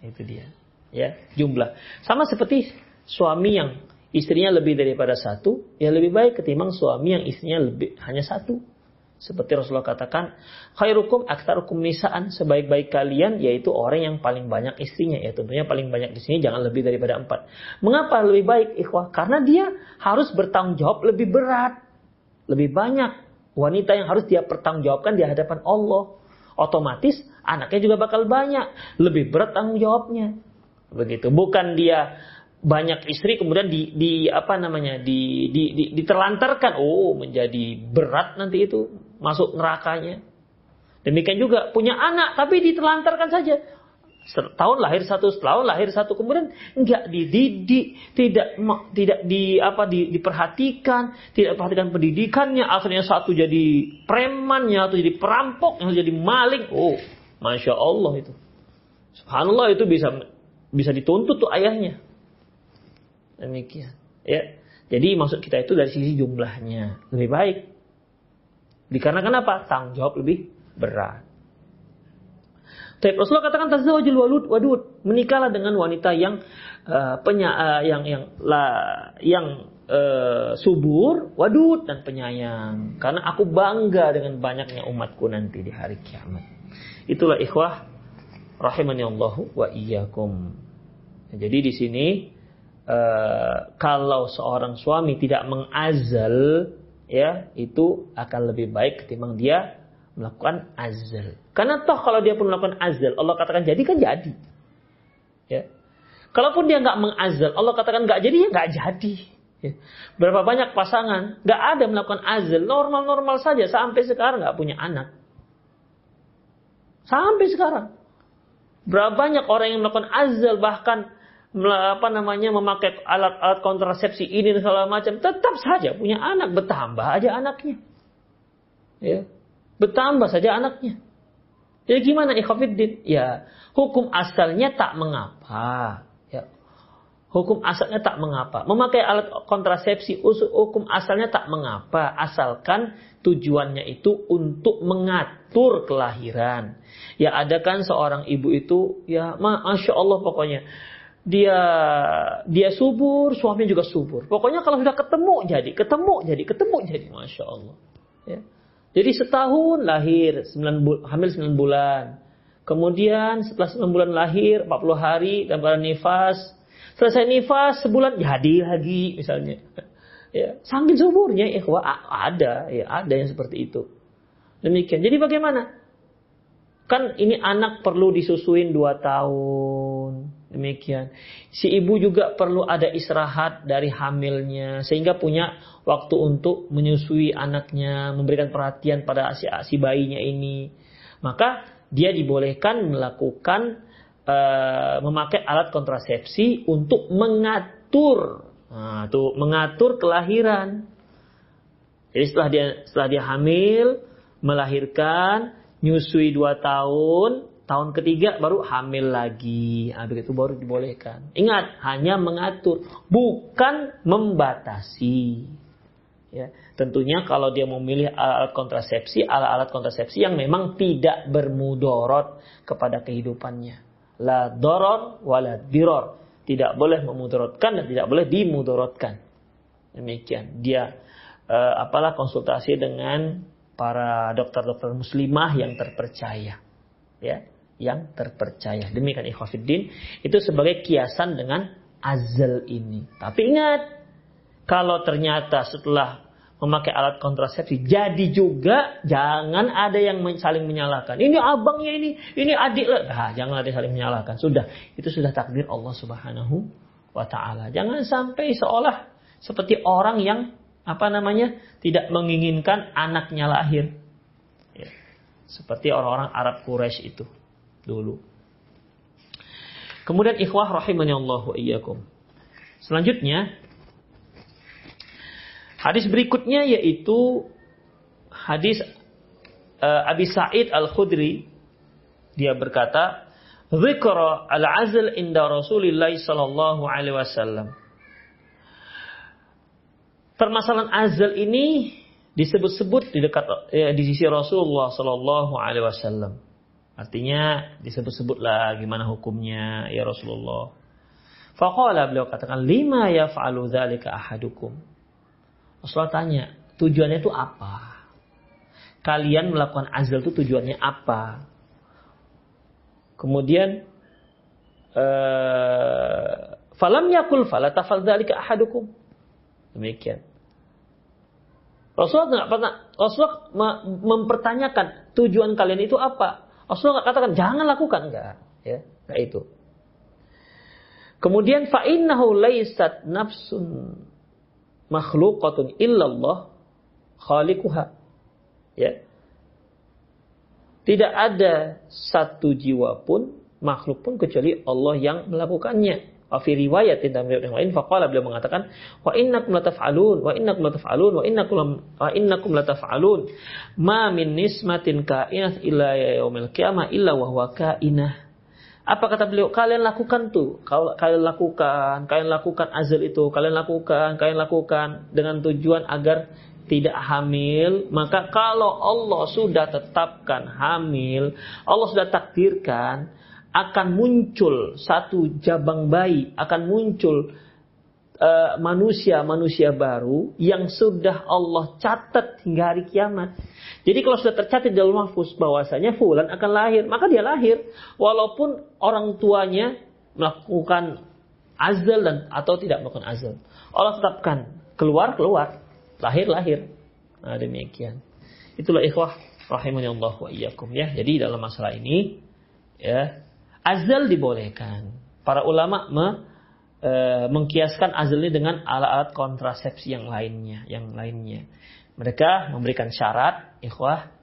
Itu dia. Ya, jumlah. Sama seperti suami yang istrinya lebih daripada satu, ya lebih baik ketimbang suami yang istrinya lebih hanya satu. Seperti Rasulullah katakan, khairukum aktarukum nisaan, sebaik-baik kalian yaitu orang yang paling banyak istrinya. Ya tentunya paling banyak di sini jangan lebih daripada empat. Mengapa lebih baik ikhwah? Karena dia harus bertanggung jawab lebih berat. Lebih banyak wanita yang harus dia pertanggungjawabkan di hadapan Allah. Otomatis anaknya juga bakal banyak. Lebih berat tanggung jawabnya. Begitu. Bukan dia banyak istri kemudian di, di apa namanya di, di, di diterlantarkan oh menjadi berat nanti itu masuk nerakanya demikian juga punya anak tapi diterlantarkan saja setahun lahir satu setahun lahir satu kemudian enggak dididik tidak tidak di apa di, diperhatikan tidak perhatikan pendidikannya akhirnya satu jadi premannya atau jadi perampok yang jadi maling oh masya Allah itu subhanallah itu bisa bisa dituntut tuh ayahnya Demikian. Ya. Jadi maksud kita itu dari sisi jumlahnya lebih baik. Dikarenakan apa? Tanggung jawab lebih berat. Tapi Rasulullah katakan tazawajul walud wadud. Menikahlah dengan wanita yang uh, penya, uh, yang yang la, yang uh, subur, wadud dan penyayang. Karena aku bangga dengan banyaknya umatku nanti di hari kiamat. Itulah ikhwah rahimani Allah wa iyyakum. Jadi di sini Eh, kalau seorang suami tidak mengazal ya itu akan lebih baik ketimbang dia melakukan azal. Karena toh kalau dia pun melakukan azal, Allah katakan jadi kan jadi. Ya. Kalaupun dia nggak mengazal, Allah katakan nggak jadi ya nggak jadi. Ya. Berapa banyak pasangan nggak ada melakukan azal, normal-normal saja sampai sekarang nggak punya anak. Sampai sekarang. Berapa banyak orang yang melakukan azal bahkan apa namanya memakai alat-alat kontrasepsi ini dan segala macam, tetap saja punya anak, bertambah aja anaknya. Ya. Bertambah saja anaknya. Jadi gimana ikhwafiddin? Ya, hukum asalnya tak mengapa. Ya. Hukum asalnya tak mengapa. Memakai alat kontrasepsi hukum asalnya tak mengapa. Asalkan tujuannya itu untuk mengatur kelahiran. Ya ada kan seorang ibu itu, ya masya Allah pokoknya dia dia subur, suaminya juga subur. Pokoknya kalau sudah ketemu jadi, ketemu jadi, ketemu jadi, masya Allah. Ya. Jadi setahun lahir, 9 bul hamil 9 bulan. Kemudian setelah 9 bulan lahir, 40 hari dan pada nifas. Selesai nifas sebulan jadi lagi misalnya. Ya, saking suburnya ikhwah ada ya ada yang seperti itu. Demikian. Jadi bagaimana? Kan ini anak perlu disusuin 2 tahun Demikian. Si ibu juga perlu ada istirahat dari hamilnya sehingga punya waktu untuk menyusui anaknya, memberikan perhatian pada si, si bayinya ini. Maka dia dibolehkan melakukan uh, memakai alat kontrasepsi untuk mengatur nah, tuh mengatur kelahiran. Jadi setelah dia setelah dia hamil, melahirkan, nyusui dua tahun, tahun ketiga baru hamil lagi. Nah, begitu baru dibolehkan. Ingat, hanya mengatur, bukan membatasi. Ya, tentunya kalau dia memilih alat kontrasepsi, alat-alat kontrasepsi yang memang tidak bermudorot kepada kehidupannya. La doror wala diror. Tidak boleh memudorotkan dan tidak boleh dimudorotkan. Demikian. Dia uh, apalah konsultasi dengan para dokter-dokter muslimah yang terpercaya. Ya yang terpercaya. Demikian ikhwafiddin. Itu sebagai kiasan dengan azal ini. Tapi ingat, kalau ternyata setelah memakai alat kontrasepsi jadi juga jangan ada yang saling menyalahkan. Ini abangnya ini, ini adik Nah, jangan ada yang saling menyalahkan. Sudah, itu sudah takdir Allah Subhanahu wa taala. Jangan sampai seolah seperti orang yang apa namanya tidak menginginkan anaknya lahir. Ya. Seperti orang-orang Arab Quraisy itu dulu. Kemudian ikhwah rahimani Allah iyyakum. Selanjutnya hadis berikutnya yaitu hadis uh, Abi Sa'id Al-Khudri dia berkata, "Dzikra al-'azl inda Rasulillah sallallahu alaihi wasallam." Permasalahan azal ini disebut-sebut di dekat ya, di sisi Rasulullah sallallahu alaihi wasallam. Artinya disebut-sebutlah gimana hukumnya ya Rasulullah. Faqala beliau katakan lima ya dzalika ahadukum. Rasulullah tanya, tujuannya itu apa? Kalian melakukan azal itu tujuannya apa? Kemudian uh, falam yakul fala tafal dzalika ahadukum. Demikian. Rasulullah tidak pernah Rasulullah mempertanyakan tujuan kalian itu apa? Rasulullah nggak katakan jangan lakukan enggak, ya, enggak itu. Kemudian fa innahu laysat nafsun makhluqatun illallah khaliquha. Ya. Tidak ada satu jiwa pun, makhluk pun kecuali Allah yang melakukannya. Wa fi riwayat dalam riwayat yang lain faqala beliau mengatakan wa innakum lataf'alun wa innakum lataf'alun wa innakum wa innakum lataf'alun ma min nismatin kainah illa yaumil qiyamah illa wa huwa kainah apa kata beliau? Kalian lakukan tuh. Kalian lakukan, kalian lakukan azal itu, kalian lakukan, kalian lakukan dengan tujuan agar tidak hamil, maka kalau Allah sudah tetapkan hamil, Allah sudah takdirkan, akan muncul satu jabang bayi, akan muncul eh, manusia-manusia uh, baru yang sudah Allah catat hingga hari kiamat. Jadi kalau sudah tercatat dalam mahfuz bahwasanya fulan akan lahir, maka dia lahir walaupun orang tuanya melakukan azal dan atau tidak melakukan azal. Allah tetapkan keluar keluar, lahir lahir. Nah, demikian. Itulah ikhwah rahimani Allah wa iyyakum ya. Jadi dalam masalah ini ya azal dibolehkan. Para ulama me, e, mengkiaskan azal ini dengan alat-alat kontrasepsi yang lainnya, yang lainnya. Mereka memberikan syarat, ikhwah,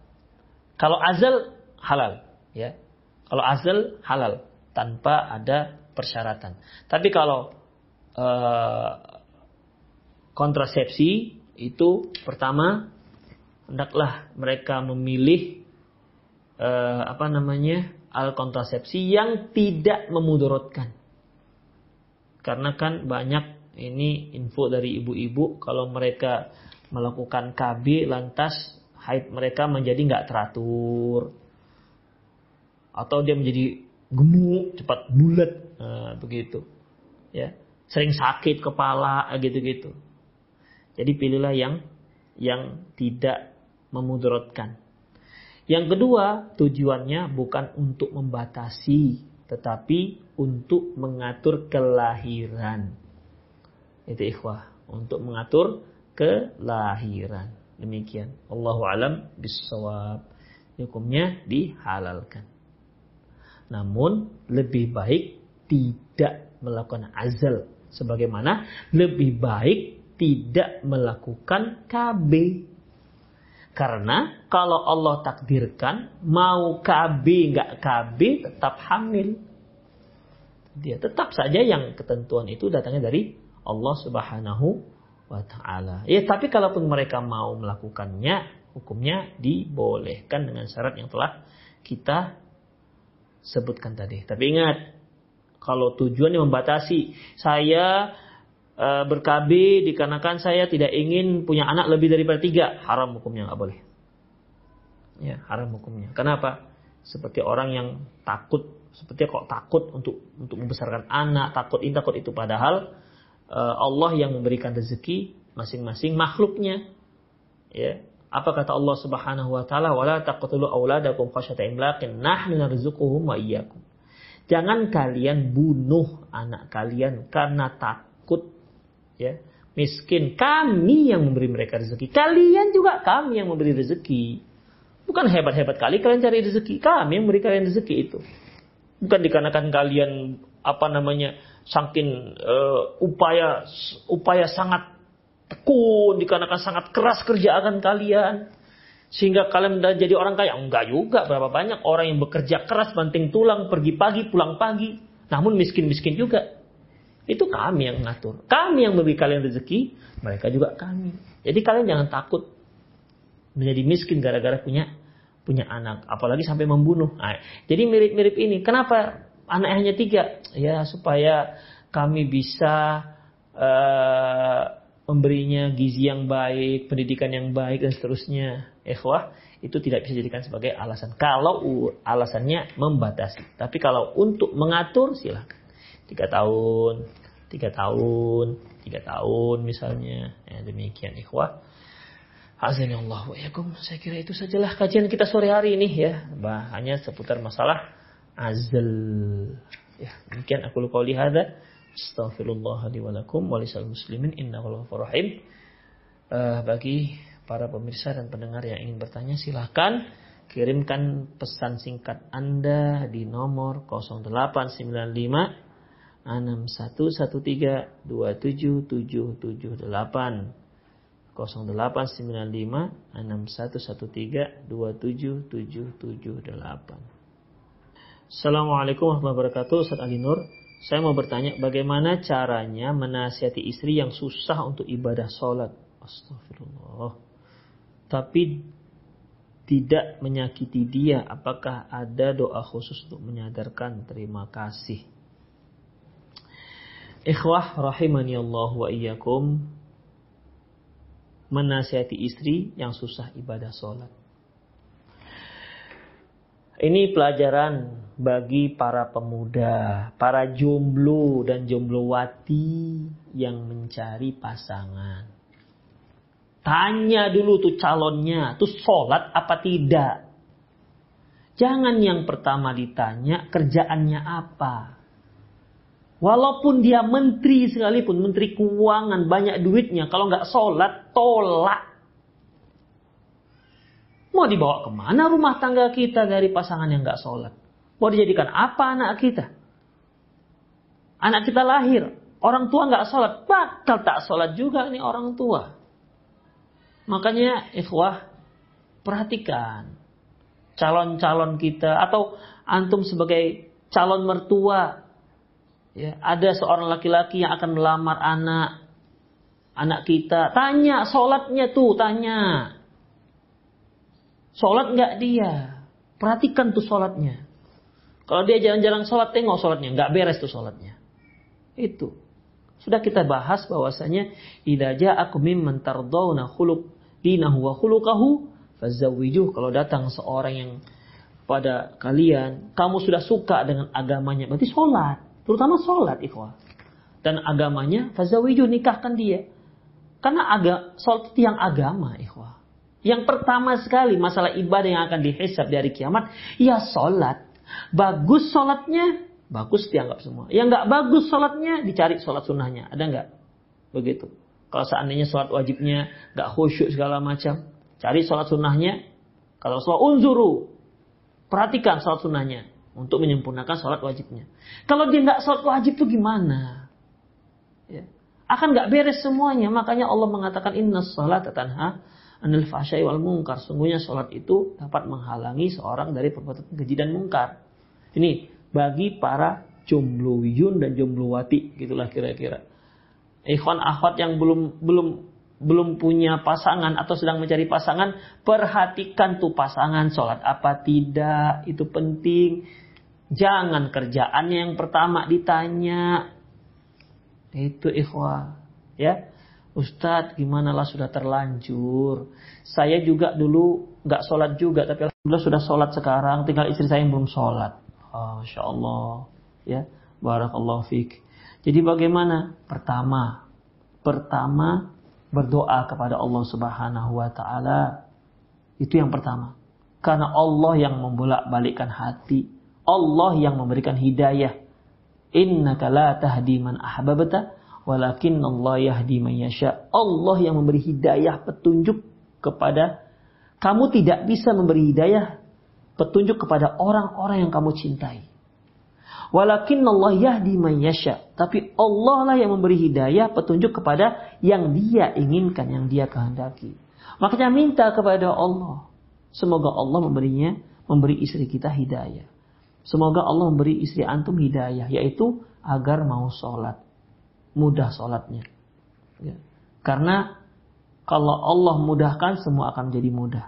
kalau azal halal, ya. Kalau azal halal tanpa ada persyaratan. Tapi kalau e, kontrasepsi itu pertama hendaklah mereka memilih e, apa namanya al kontrasepsi yang tidak memudorotkan. Karena kan banyak ini info dari ibu-ibu kalau mereka melakukan KB lantas haid mereka menjadi nggak teratur atau dia menjadi gemuk cepat bulat nah, begitu ya sering sakit kepala gitu-gitu. Jadi pilihlah yang yang tidak memudaratkan. Yang kedua, tujuannya bukan untuk membatasi, tetapi untuk mengatur kelahiran. Itu ikhwah, untuk mengatur kelahiran. Demikian. Allahu alam bisawab. Hukumnya dihalalkan. Namun lebih baik tidak melakukan azal. Sebagaimana lebih baik tidak melakukan KB. Karena kalau Allah takdirkan mau KB nggak KB tetap hamil. Dia tetap saja yang ketentuan itu datangnya dari Allah Subhanahu wa taala. Ya, tapi kalaupun mereka mau melakukannya, hukumnya dibolehkan dengan syarat yang telah kita sebutkan tadi. Tapi ingat, kalau tujuannya membatasi, saya ber-KB dikarenakan saya tidak ingin punya anak lebih daripada tiga, haram hukumnya nggak boleh. Ya, haram hukumnya. Kenapa? Seperti orang yang takut, seperti kok takut untuk untuk membesarkan anak, takut ini takut itu. Padahal e, Allah yang memberikan rezeki masing-masing makhluknya. Ya, apa kata Allah Subhanahu wa taala? Wala taqtulu auladakum khasyata imlaqin nahnu narzuquhum wa. Jangan kalian bunuh anak kalian karena takut ya, miskin. Kami yang memberi mereka rezeki. Kalian juga kami yang memberi rezeki. Bukan hebat-hebat kali kalian cari rezeki. Kami yang memberi kalian rezeki itu. Bukan dikarenakan kalian apa namanya saking uh, upaya upaya sangat tekun, dikarenakan sangat keras kerjaan kalian. Sehingga kalian jadi orang kaya. Enggak juga, berapa banyak orang yang bekerja keras, banting tulang, pergi pagi, pulang pagi. Namun miskin-miskin juga. Itu kami yang ngatur. Kami yang memberi kalian rezeki, mereka juga kami. Jadi kalian jangan takut menjadi miskin gara-gara punya punya anak, apalagi sampai membunuh. Nah, jadi mirip-mirip ini. Kenapa anak hanya tiga? Ya supaya kami bisa uh, memberinya gizi yang baik, pendidikan yang baik dan seterusnya. Ikhwah, itu tidak bisa dijadikan sebagai alasan. Kalau alasannya membatasi. Tapi kalau untuk mengatur silahkan. Tiga tahun, tiga tahun, tiga tahun misalnya. Ya, demikian ikhwah. Azani Allah wa Saya kira itu sajalah kajian kita sore hari ini ya. Bah, hanya seputar masalah azal. Ya, demikian aku lupa lihat. Astaghfirullah li walakum walisal muslimin innahu rahim. Uh, bagi para pemirsa dan pendengar yang ingin bertanya silahkan kirimkan pesan singkat Anda di nomor 0895 6113 27778 0895 6113 27778 Assalamualaikum warahmatullahi wabarakatuh Ustaz Ali Nur saya mau bertanya bagaimana caranya menasihati istri yang susah untuk ibadah sholat. Astagfirullah. Tapi tidak menyakiti dia. Apakah ada doa khusus untuk menyadarkan terima kasih? Ikhwah rahimani Allah wa iyyakum. Menasihati istri yang susah ibadah sholat. Ini pelajaran bagi para pemuda, para jomblo dan jomblowati yang mencari pasangan. Tanya dulu tuh calonnya, tuh sholat apa tidak. Jangan yang pertama ditanya kerjaannya apa. Walaupun dia menteri sekalipun, menteri keuangan, banyak duitnya. Kalau nggak sholat, tolak. Mau dibawa ke mana rumah tangga kita dari pasangan yang gak sholat? Mau dijadikan apa anak kita? Anak kita lahir, orang tua gak sholat, bakal tak sholat juga nih orang tua. Makanya ikhwah, perhatikan calon-calon kita atau antum sebagai calon mertua. Ya, ada seorang laki-laki yang akan melamar anak anak kita. Tanya sholatnya tuh, tanya. Sholat nggak dia. Perhatikan tuh sholatnya. Kalau dia jarang-jarang sholat, tengok sholatnya. Nggak beres tuh sholatnya. Itu. Sudah kita bahas bahwasanya idza ja'akum mimman tardawna khuluq dinahu wa khuluquhu fazawwijuh. Kalau datang seorang yang pada kalian, kamu sudah suka dengan agamanya, berarti sholat. Terutama sholat, ikhwah. dan agamanya, fazawiju nikahkan dia. Karena agak sholat itu yang agama, ikhwah. Yang pertama sekali masalah ibadah yang akan dihisab dari kiamat, ya sholat. Bagus sholatnya, bagus dianggap semua. Yang nggak bagus sholatnya, dicari sholat sunnahnya. Ada nggak? Begitu. Kalau seandainya sholat wajibnya nggak khusyuk segala macam, cari sholat sunnahnya. Kalau sholat unzuru, perhatikan sholat sunnahnya untuk menyempurnakan sholat wajibnya. Kalau dia nggak sholat wajib itu gimana? Ya. Akan nggak beres semuanya. Makanya Allah mengatakan inna sholat tanha anil fahsyai wal mungkar. Sungguhnya sholat itu dapat menghalangi seorang dari perbuatan keji dan mungkar. Ini bagi para jombloyun dan jombluwati gitulah kira-kira. Ikhwan akhwat yang belum belum belum punya pasangan atau sedang mencari pasangan, perhatikan tuh pasangan sholat apa tidak, itu penting. Jangan kerjaannya yang pertama ditanya. Itu ikhwah. Ya. Ustadz gimana lah sudah terlanjur. Saya juga dulu nggak sholat juga. Tapi alhamdulillah sudah sholat sekarang. Tinggal istri saya yang belum sholat. Oh, Masya Allah. Ya. Barakallahu fiqh. Jadi bagaimana? Pertama. Pertama berdoa kepada Allah Subhanahu wa taala. Itu yang pertama. Karena Allah yang membolak-balikkan hati. Allah yang memberikan hidayah. Innaka la tahdi man ahbabta walakin Allah yahdi man yasha. Allah yang memberi hidayah petunjuk kepada kamu tidak bisa memberi hidayah petunjuk kepada orang-orang yang kamu cintai. Walakin Allah yahdi man yasha. Tapi Allah lah yang memberi hidayah petunjuk kepada yang dia inginkan, yang dia kehendaki. Makanya minta kepada Allah. Semoga Allah memberinya, memberi istri kita hidayah. Semoga Allah memberi istri antum hidayah, yaitu agar mau sholat. Mudah sholatnya. Ya. Karena kalau Allah mudahkan, semua akan menjadi mudah.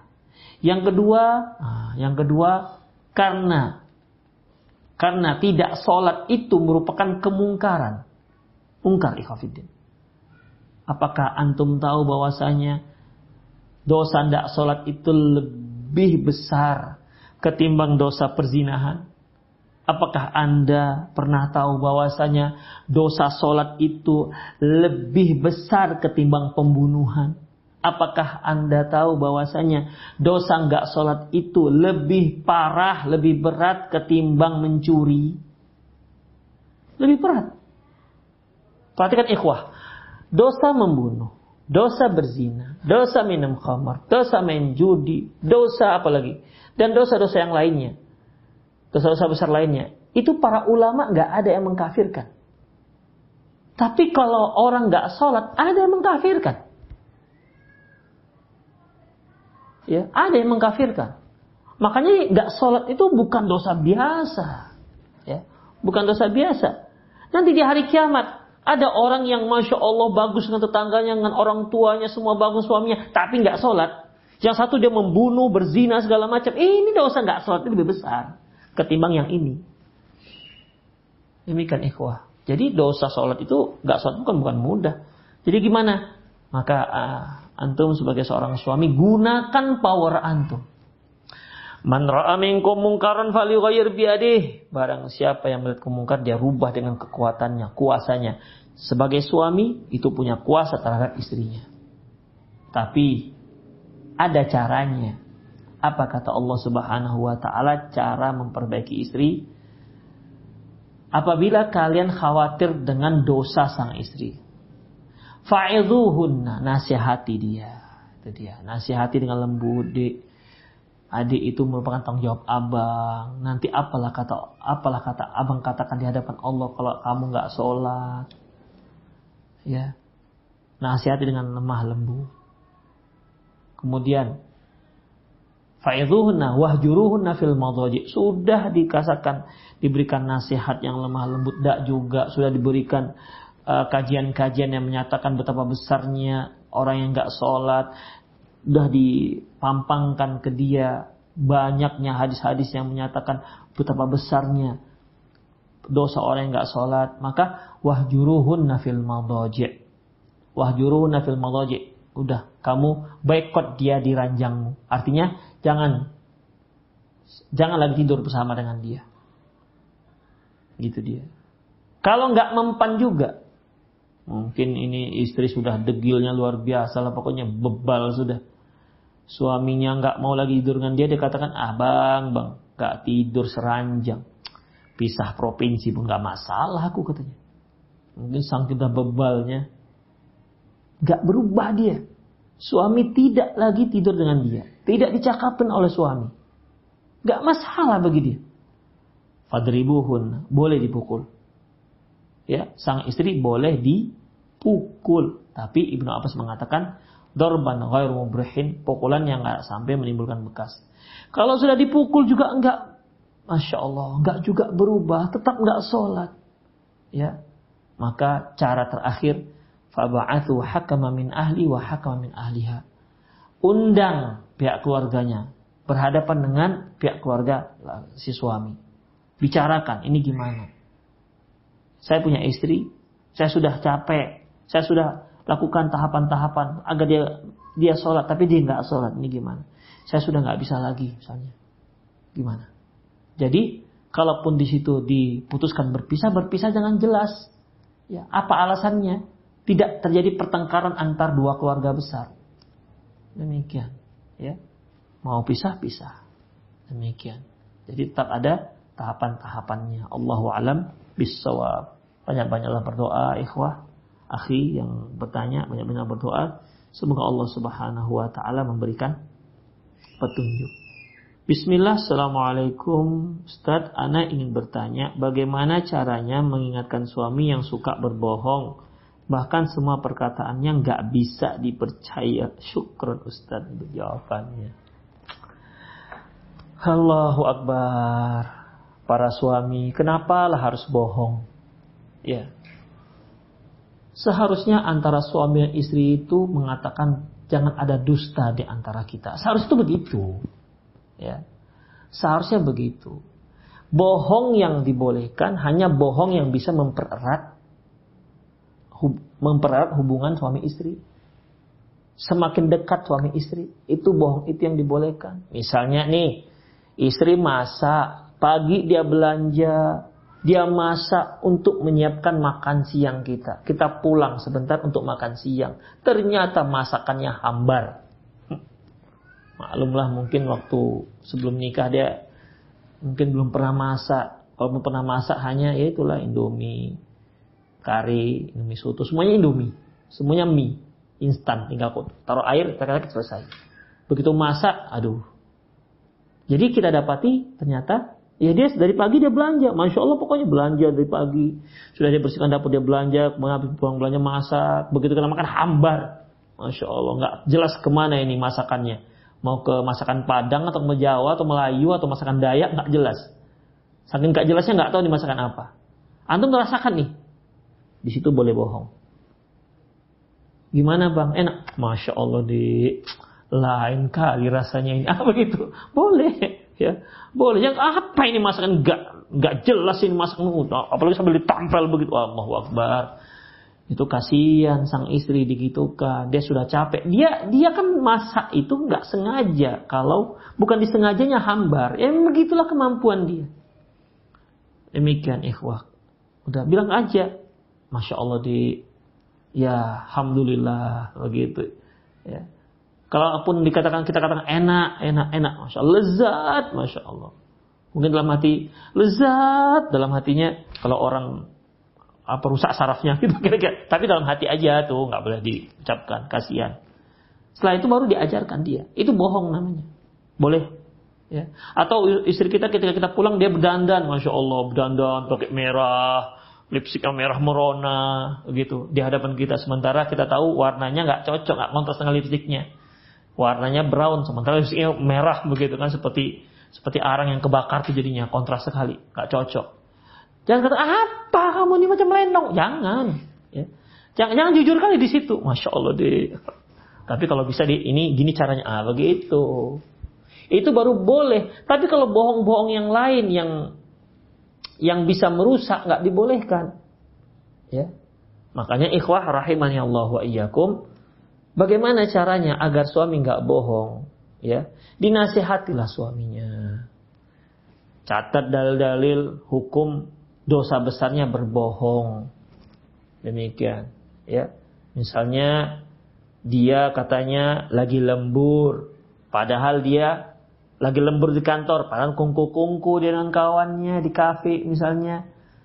Yang kedua, nah, yang kedua, karena karena tidak sholat itu merupakan kemungkaran. Ungkar ikhafidin. Apakah antum tahu bahwasanya dosa tidak sholat itu lebih besar ketimbang dosa perzinahan? Apakah Anda pernah tahu bahwasanya dosa sholat itu lebih besar ketimbang pembunuhan? Apakah Anda tahu bahwasanya dosa nggak sholat itu lebih parah, lebih berat ketimbang mencuri? Lebih berat. Perhatikan ikhwah. Dosa membunuh, dosa berzina, dosa minum khamar, dosa main judi, dosa apa lagi? Dan dosa-dosa yang lainnya dosa-dosa besar lainnya, itu para ulama nggak ada yang mengkafirkan. Tapi kalau orang nggak sholat, ada yang mengkafirkan. Ya, ada yang mengkafirkan. Makanya nggak sholat itu bukan dosa biasa, ya, bukan dosa biasa. Nanti di hari kiamat ada orang yang masya Allah bagus dengan tetangganya, dengan orang tuanya, semua bagus suaminya, tapi nggak sholat. Yang satu dia membunuh, berzina segala macam. Ini dosa nggak sholat itu lebih besar ketimbang yang ini. Demikian ikhwah. Jadi dosa sholat itu gak sholat bukan bukan mudah. Jadi gimana? Maka uh, antum sebagai seorang suami gunakan power antum. Man ra'a minkum mungkaran falyughayyir biadih. Barang siapa yang melihat kemungkar dia rubah dengan kekuatannya, kuasanya. Sebagai suami itu punya kuasa terhadap istrinya. Tapi ada caranya. Apa kata Allah Subhanahu wa taala cara memperbaiki istri? Apabila kalian khawatir dengan dosa sang istri, fa'idhuhunna, nasihati dia. Itu dia, nasihati dengan lembut, Dik. Adik itu merupakan tanggung jawab abang. Nanti apalah kata apalah kata abang katakan di hadapan Allah kalau kamu nggak sholat. Ya, nasihati dengan lemah lembut. Kemudian Fa'idhuhunna wahjuruhunna fil madaji. Sudah dikasakan diberikan nasihat yang lemah lembut dak juga. Sudah diberikan uh, kajian-kajian uh, yang menyatakan betapa besarnya orang yang nggak sholat. Sudah dipampangkan ke dia banyaknya hadis-hadis yang menyatakan betapa besarnya dosa orang yang nggak sholat. Maka wahjuruhunna fil madaji. Wahjuruhunna fil madaji. Udah kamu boykot dia di ranjangmu. Artinya Jangan jangan lagi tidur bersama dengan dia. Gitu dia. Kalau nggak mempan juga, Mungkin ini istri sudah degilnya luar biasa lah, pokoknya bebal sudah. Suaminya nggak mau lagi tidur dengan dia, dia katakan, ah bang, bang, nggak tidur seranjang. Pisah provinsi pun nggak masalah aku katanya. Mungkin sang kita bebalnya. Nggak berubah dia. Suami tidak lagi tidur dengan dia. Tidak dicakapin oleh suami. Nggak masalah bagi dia. Fadribuhun, boleh dipukul ya sang istri boleh dipukul. Tapi Ibnu Abbas mengatakan dorban ghair mubrihin, pukulan yang nggak sampai menimbulkan bekas. Kalau sudah dipukul juga enggak, masya Allah, enggak juga berubah, tetap enggak sholat, ya. Maka cara terakhir, faba'athu hakama min ahli wa hakama min ahliha. Undang pihak keluarganya berhadapan dengan pihak keluarga si suami. Bicarakan ini gimana? saya punya istri, saya sudah capek, saya sudah lakukan tahapan-tahapan agar dia dia sholat, tapi dia nggak sholat. Ini gimana? Saya sudah nggak bisa lagi, misalnya. Gimana? Jadi, kalaupun di situ diputuskan berpisah, berpisah dengan jelas. Ya, apa alasannya? Tidak terjadi pertengkaran antar dua keluarga besar. Demikian, ya. Mau pisah, pisah. Demikian. Jadi tetap ada tahapan-tahapannya. Allahu alam bisawab. Banyak-banyaklah berdoa ikhwah, akhi yang bertanya, banyak-banyak berdoa. Semoga Allah Subhanahu wa taala memberikan petunjuk. Bismillah, Assalamualaikum Ustadz, Ana ingin bertanya Bagaimana caranya mengingatkan suami yang suka berbohong Bahkan semua perkataannya nggak bisa dipercaya Syukron Ustadz untuk jawabannya Allahu Akbar Para suami, kenapalah harus bohong Ya. Seharusnya antara suami dan istri itu mengatakan jangan ada dusta di antara kita. Seharusnya itu begitu. Ya. Seharusnya begitu. Bohong yang dibolehkan hanya bohong yang bisa mempererat hub, mempererat hubungan suami istri. Semakin dekat suami istri, itu bohong itu yang dibolehkan. Misalnya nih, istri masak, pagi dia belanja, dia masak untuk menyiapkan makan siang kita. Kita pulang sebentar untuk makan siang. Ternyata masakannya hambar. Maklumlah mungkin waktu sebelum nikah dia mungkin belum pernah masak. Kalau pernah masak hanya ya itulah Indomie, kari, Indomie soto, semuanya Indomie. Semuanya mie, instan. Tinggal taruh air, tak selesai. Begitu masak, aduh. Jadi kita dapati ternyata Ya dia dari pagi dia belanja, masya Allah pokoknya belanja dari pagi. Sudah dia bersihkan dapur dia belanja, kemudian pulang belanja masak. Begitu kena makan hambar, masya Allah nggak jelas ke mana ini masakannya. Mau ke masakan Padang atau ke Jawa atau Melayu atau masakan Dayak nggak jelas. Saking nggak jelasnya nggak tahu di masakan apa. Antum merasakan nih, di situ boleh bohong. Gimana bang? Enak, masya Allah di lain kali rasanya ini. Ah begitu, boleh ya. Boleh. Yang apa ini masakan? Nggak nggak jelas ini masakan. Apalagi sambil ditampel begitu. Allah Akbar. Itu kasihan sang istri digitukan. Dia sudah capek. Dia dia kan masak itu nggak sengaja. Kalau bukan disengajanya hambar ya begitulah kemampuan dia. Demikian ikhwah. Udah bilang aja masya Allah di ya alhamdulillah begitu ya Kalaupun dikatakan kita katakan enak, enak, enak, masya Allah, lezat, masya Allah. Mungkin dalam hati lezat, dalam hatinya kalau orang apa rusak sarafnya gitu kira-kira. Tapi dalam hati aja tuh nggak boleh diucapkan, kasihan. Setelah itu baru diajarkan dia. Itu bohong namanya. Boleh. Ya. Atau istri kita ketika kita pulang dia berdandan, masya Allah berdandan pakai merah, lipstiknya merah merona, gitu. Di hadapan kita. Sementara kita tahu warnanya nggak cocok, nggak kontras dengan lipstiknya. Warnanya brown sementara lipstiknya merah begitu kan. Seperti seperti arang yang kebakar tuh jadinya. Kontras sekali nggak cocok. Jangan kata apa kamu ini macam lenong? Jangan ya. jangan jangan jujur kali di situ. Masya allah deh tapi kalau bisa di ini gini caranya. Ah begitu. Itu baru boleh. Tapi kalau bohong-bohong yang lain yang yang bisa merusak nggak dibolehkan ya makanya ikhwah rahimani Allah wa iyyakum Bagaimana caranya agar suami nggak bohong? Ya, dinasihatilah suaminya. Catat dalil-dalil hukum dosa besarnya berbohong. Demikian. Ya. Misalnya dia katanya lagi lembur, padahal dia lagi lembur di kantor, padahal kungku-kungku dengan kawannya di kafe misalnya,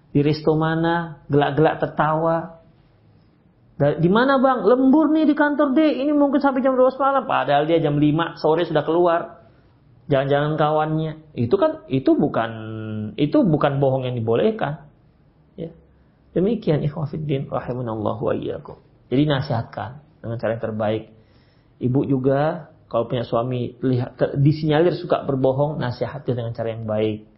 di resto mana, gelak-gelak tertawa. Di mana bang? Lembur nih di kantor deh. Ini mungkin sampai jam 12 malam. Padahal dia jam 5 sore sudah keluar. Jangan-jangan kawannya. Itu kan itu bukan itu bukan bohong yang dibolehkan. Ya. Demikian ikhwafiddin rahimunallahu wa iyyakum. Jadi nasihatkan dengan cara yang terbaik. Ibu juga kalau punya suami lihat disinyalir suka berbohong, nasihati dengan cara yang baik.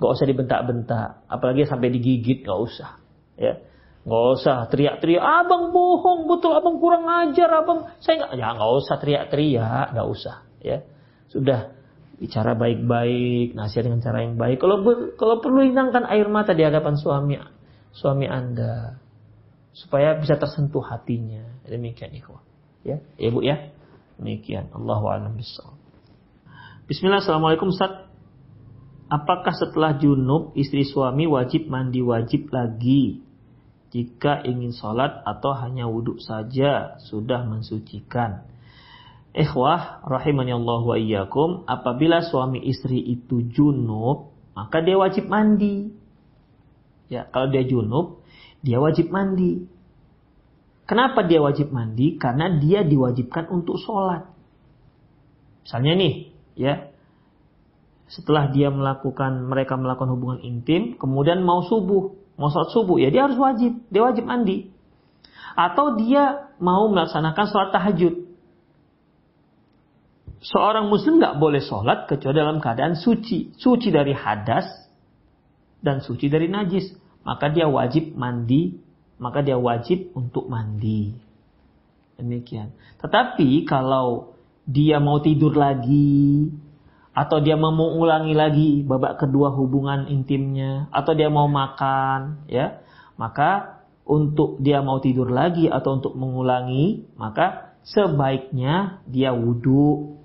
Gak usah dibentak-bentak, apalagi sampai digigit gak usah. Ya, Gak usah teriak-teriak, abang bohong, betul abang kurang ajar, abang saya nggak, ya nggak usah teriak-teriak, nggak usah, ya. Sudah bicara baik-baik, nasihat dengan cara yang baik. Kalau ber, kalau perlu hilangkan air mata di hadapan suami suami anda, supaya bisa tersentuh hatinya. Demikian ikhwah, ya, ibu ya, ya. Demikian. Allahu a'lam Bismillah, assalamualaikum Ustaz. Apakah setelah junub istri suami wajib mandi wajib lagi jika ingin sholat atau hanya wudhu saja sudah mensucikan. Ikhwah rahimani Allah wa iyyakum, apabila suami istri itu junub, maka dia wajib mandi. Ya, kalau dia junub, dia wajib mandi. Kenapa dia wajib mandi? Karena dia diwajibkan untuk sholat. Misalnya nih, ya, setelah dia melakukan mereka melakukan hubungan intim, kemudian mau subuh, mau sholat subuh, ya dia harus wajib, dia wajib mandi. Atau dia mau melaksanakan sholat tahajud. Seorang muslim nggak boleh sholat kecuali dalam keadaan suci. Suci dari hadas dan suci dari najis. Maka dia wajib mandi, maka dia wajib untuk mandi. Demikian. Tetapi kalau dia mau tidur lagi, atau dia mau mengulangi lagi babak kedua hubungan intimnya atau dia mau makan ya maka untuk dia mau tidur lagi atau untuk mengulangi maka sebaiknya dia wudhu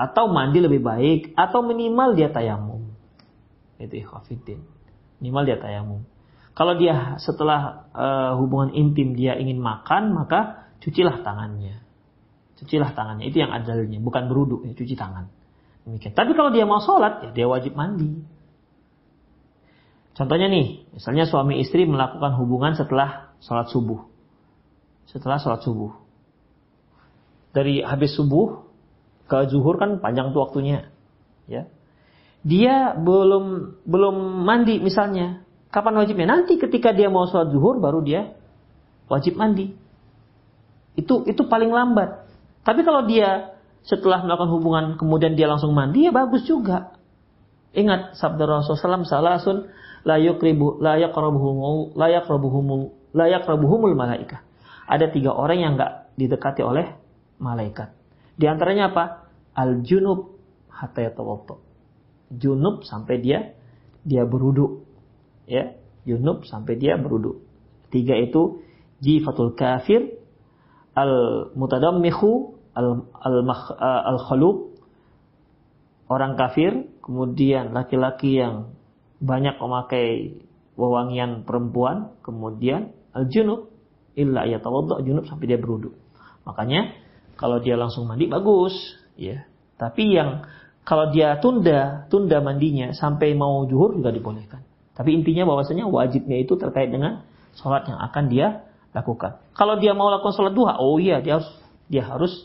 atau mandi lebih baik atau minimal dia tayamum itu ikhwafidin minimal dia tayamum kalau dia setelah uh, hubungan intim dia ingin makan maka cucilah tangannya cucilah tangannya itu yang adalnya bukan beruduk ya cuci tangan Demikian. Tapi kalau dia mau sholat, ya dia wajib mandi. Contohnya nih, misalnya suami istri melakukan hubungan setelah sholat subuh. Setelah sholat subuh. Dari habis subuh ke zuhur kan panjang tuh waktunya. Ya. Dia belum belum mandi misalnya. Kapan wajibnya? Nanti ketika dia mau sholat zuhur baru dia wajib mandi. Itu itu paling lambat. Tapi kalau dia setelah melakukan hubungan kemudian dia langsung mandi ya bagus juga. Ingat sabda Rasulullah SAW salasun layak ribu layak rabuhumul layak rabuhumul layak rabuhumul malaika. Ada tiga orang yang nggak didekati oleh malaikat. Di antaranya apa? Al junub hatta yatawaddo. Junub sampai dia dia berudu. Ya, junub sampai dia berudu. Tiga itu jifatul kafir, al mutadammihu al-khaluq orang kafir, kemudian laki-laki yang banyak memakai wewangian perempuan, kemudian al-junub illa yatawadda junub sampai dia berwudu. Makanya kalau dia langsung mandi bagus, ya. Tapi yang kalau dia tunda, tunda mandinya sampai mau juhur juga dibolehkan. Tapi intinya bahwasanya wajibnya itu terkait dengan sholat yang akan dia lakukan. Kalau dia mau lakukan sholat duha, oh iya dia harus dia harus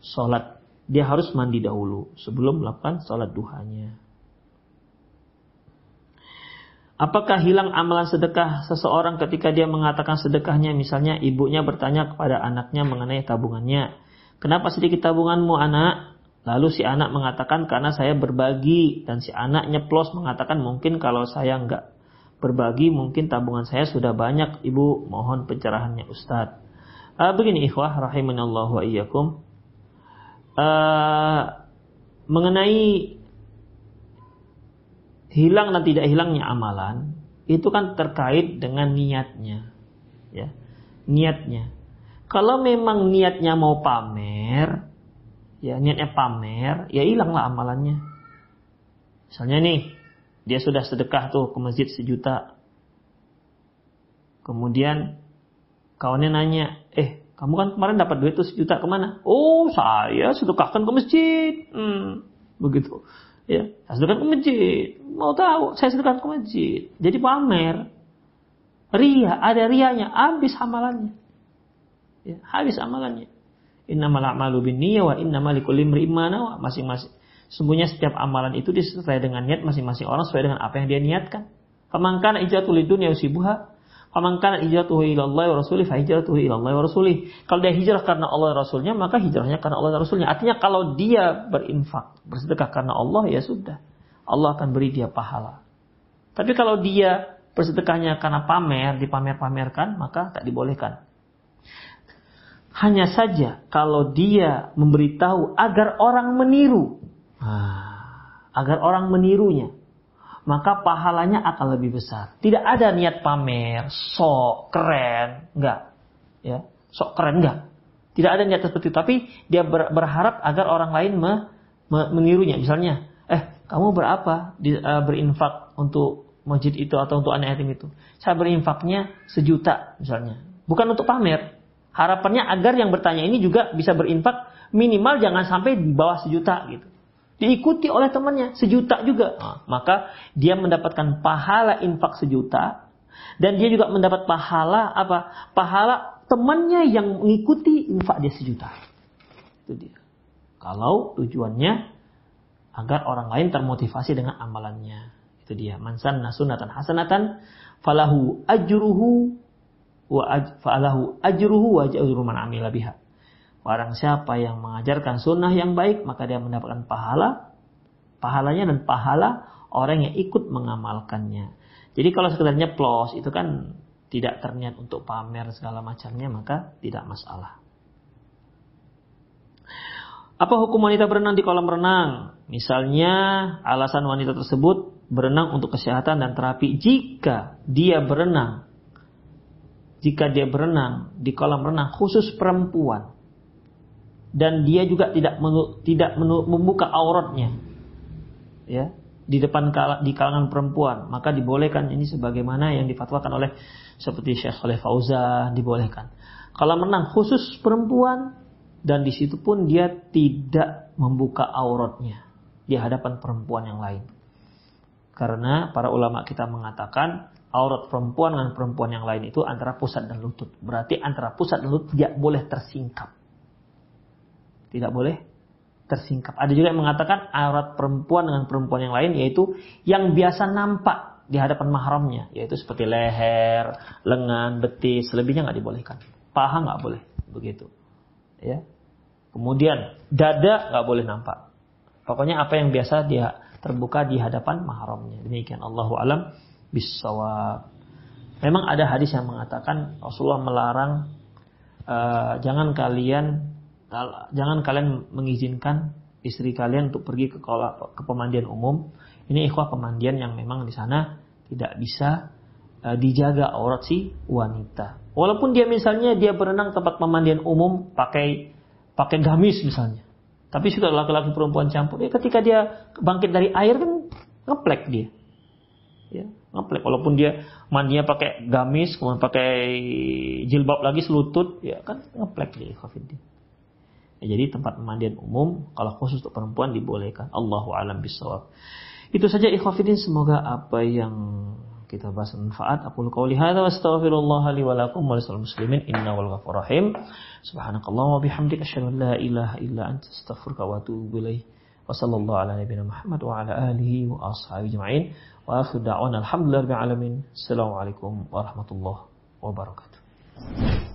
sholat. Dia harus mandi dahulu sebelum melakukan sholat duhanya. Apakah hilang amalan sedekah seseorang ketika dia mengatakan sedekahnya? Misalnya ibunya bertanya kepada anaknya mengenai tabungannya. Kenapa sedikit tabunganmu anak? Lalu si anak mengatakan karena saya berbagi. Dan si anak nyeplos mengatakan mungkin kalau saya enggak berbagi mungkin tabungan saya sudah banyak. Ibu mohon pencerahannya Ustadz. Uh, begini ikhwah rahimanallahu wa iyyakum. Eh, mengenai hilang dan tidak hilangnya amalan itu kan terkait dengan niatnya ya niatnya kalau memang niatnya mau pamer ya niatnya pamer ya hilanglah amalannya misalnya nih dia sudah sedekah tuh ke masjid sejuta kemudian kawannya nanya, eh kamu kan kemarin dapat duit tuh sejuta ke mana? Oh saya sedekahkan ke masjid. Hmm, begitu. Ya, saya sedekahkan ke masjid. Mau tahu, saya sedekahkan ke masjid. Jadi pamer. Ria, ada rianya, habis amalannya. Ya, habis amalannya. Innamal a'malu binniyah wa innamal likulli imrin Masing-masing Sesungguhnya setiap amalan itu disertai dengan niat masing-masing orang sesuai dengan apa yang dia niatkan. Faman kana hijratuhu lidunya usibuha, faman kana hijratuhu ila Allah wa rasulih fa hijratuhu ila Allah wa rasulih. Kalau dia hijrah karena Allah Rasulnya, maka hijrahnya karena Allah Rasulnya. Artinya kalau dia berinfak, bersedekah karena Allah, ya sudah. Allah akan beri dia pahala. Tapi kalau dia bersedekahnya karena pamer, dipamer-pamerkan, maka tak dibolehkan. Hanya saja kalau dia memberitahu agar orang meniru, Nah, agar orang menirunya, maka pahalanya akan lebih besar. Tidak ada niat pamer, sok keren, enggak. Ya, sok keren enggak. Tidak ada niat seperti itu, tapi dia berharap agar orang lain me, me, menirunya. Misalnya, eh, kamu berapa di, uh, berinfak untuk masjid itu atau untuk anak yatim itu? Saya berinfaknya sejuta misalnya. Bukan untuk pamer. Harapannya agar yang bertanya ini juga bisa berinfak minimal jangan sampai di bawah sejuta gitu diikuti oleh temannya sejuta juga. Nah, maka dia mendapatkan pahala infak sejuta dan dia juga mendapat pahala apa? Pahala temannya yang mengikuti infak dia sejuta. Itu dia. Kalau tujuannya agar orang lain termotivasi dengan amalannya. Itu dia. Mansan nasunatan hasanatan falahu ajruhu falahu ajruhu wa ajru man. Barang siapa yang mengajarkan sunnah yang baik, maka dia mendapatkan pahala, pahalanya dan pahala orang yang ikut mengamalkannya. Jadi kalau sekedarnya plus itu kan tidak terniat untuk pamer segala macamnya, maka tidak masalah. Apa hukum wanita berenang di kolam renang? Misalnya alasan wanita tersebut berenang untuk kesehatan dan terapi jika dia berenang jika dia berenang di kolam renang khusus perempuan. Dan dia juga tidak tidak membuka auratnya. Ya di depan di kalangan perempuan. Maka dibolehkan ini sebagaimana yang difatwakan oleh seperti Syekh Saleh Fauzan dibolehkan. Kalau menang khusus perempuan dan di situ pun dia tidak membuka auratnya di hadapan perempuan yang lain. Karena para ulama kita mengatakan aurat perempuan dengan perempuan yang lain itu antara pusat dan lutut berarti antara pusat dan lutut tidak boleh tersingkap tidak boleh tersingkap. Ada juga yang mengatakan aurat perempuan dengan perempuan yang lain yaitu yang biasa nampak di hadapan mahramnya, yaitu seperti leher, lengan, betis, selebihnya nggak dibolehkan. Paha nggak boleh, begitu. Ya. Kemudian dada nggak boleh nampak. Pokoknya apa yang biasa dia terbuka di hadapan mahramnya. Demikian Allahu alam bisawab. Memang ada hadis yang mengatakan Rasulullah melarang uh, jangan kalian jangan kalian mengizinkan istri kalian untuk pergi ke ke pemandian umum. Ini ikhwah pemandian yang memang di sana tidak bisa uh, dijaga aurat si wanita. Walaupun dia misalnya dia berenang tempat pemandian umum pakai pakai gamis misalnya. Tapi sudah laki-laki perempuan campur. Ya ketika dia bangkit dari air kan ngeplek dia. Ya, ngeplek. Walaupun dia mandinya pakai gamis, kemudian pakai jilbab lagi selutut, ya kan ngeplek dia. Ya, jadi tempat pemandian umum kalau khusus untuk perempuan dibolehkan. Allahu alam bisawab. Itu saja ikhwafidin semoga apa yang kita bahas manfaat. Aku qauli hadza wa astaghfirullah li wa lakum wa lisal muslimin innahu ghafurur rahim. Subhanakallahumma wa bihamdika asyhadu an la ilaha illa anta astaghfiruka wa atubu ilaik. Ala nabiyyina Muhammad wa ala alihi wa ashabihi ajma'in. Wa. Assalamualaikum warahmatullahi wabarakatuh.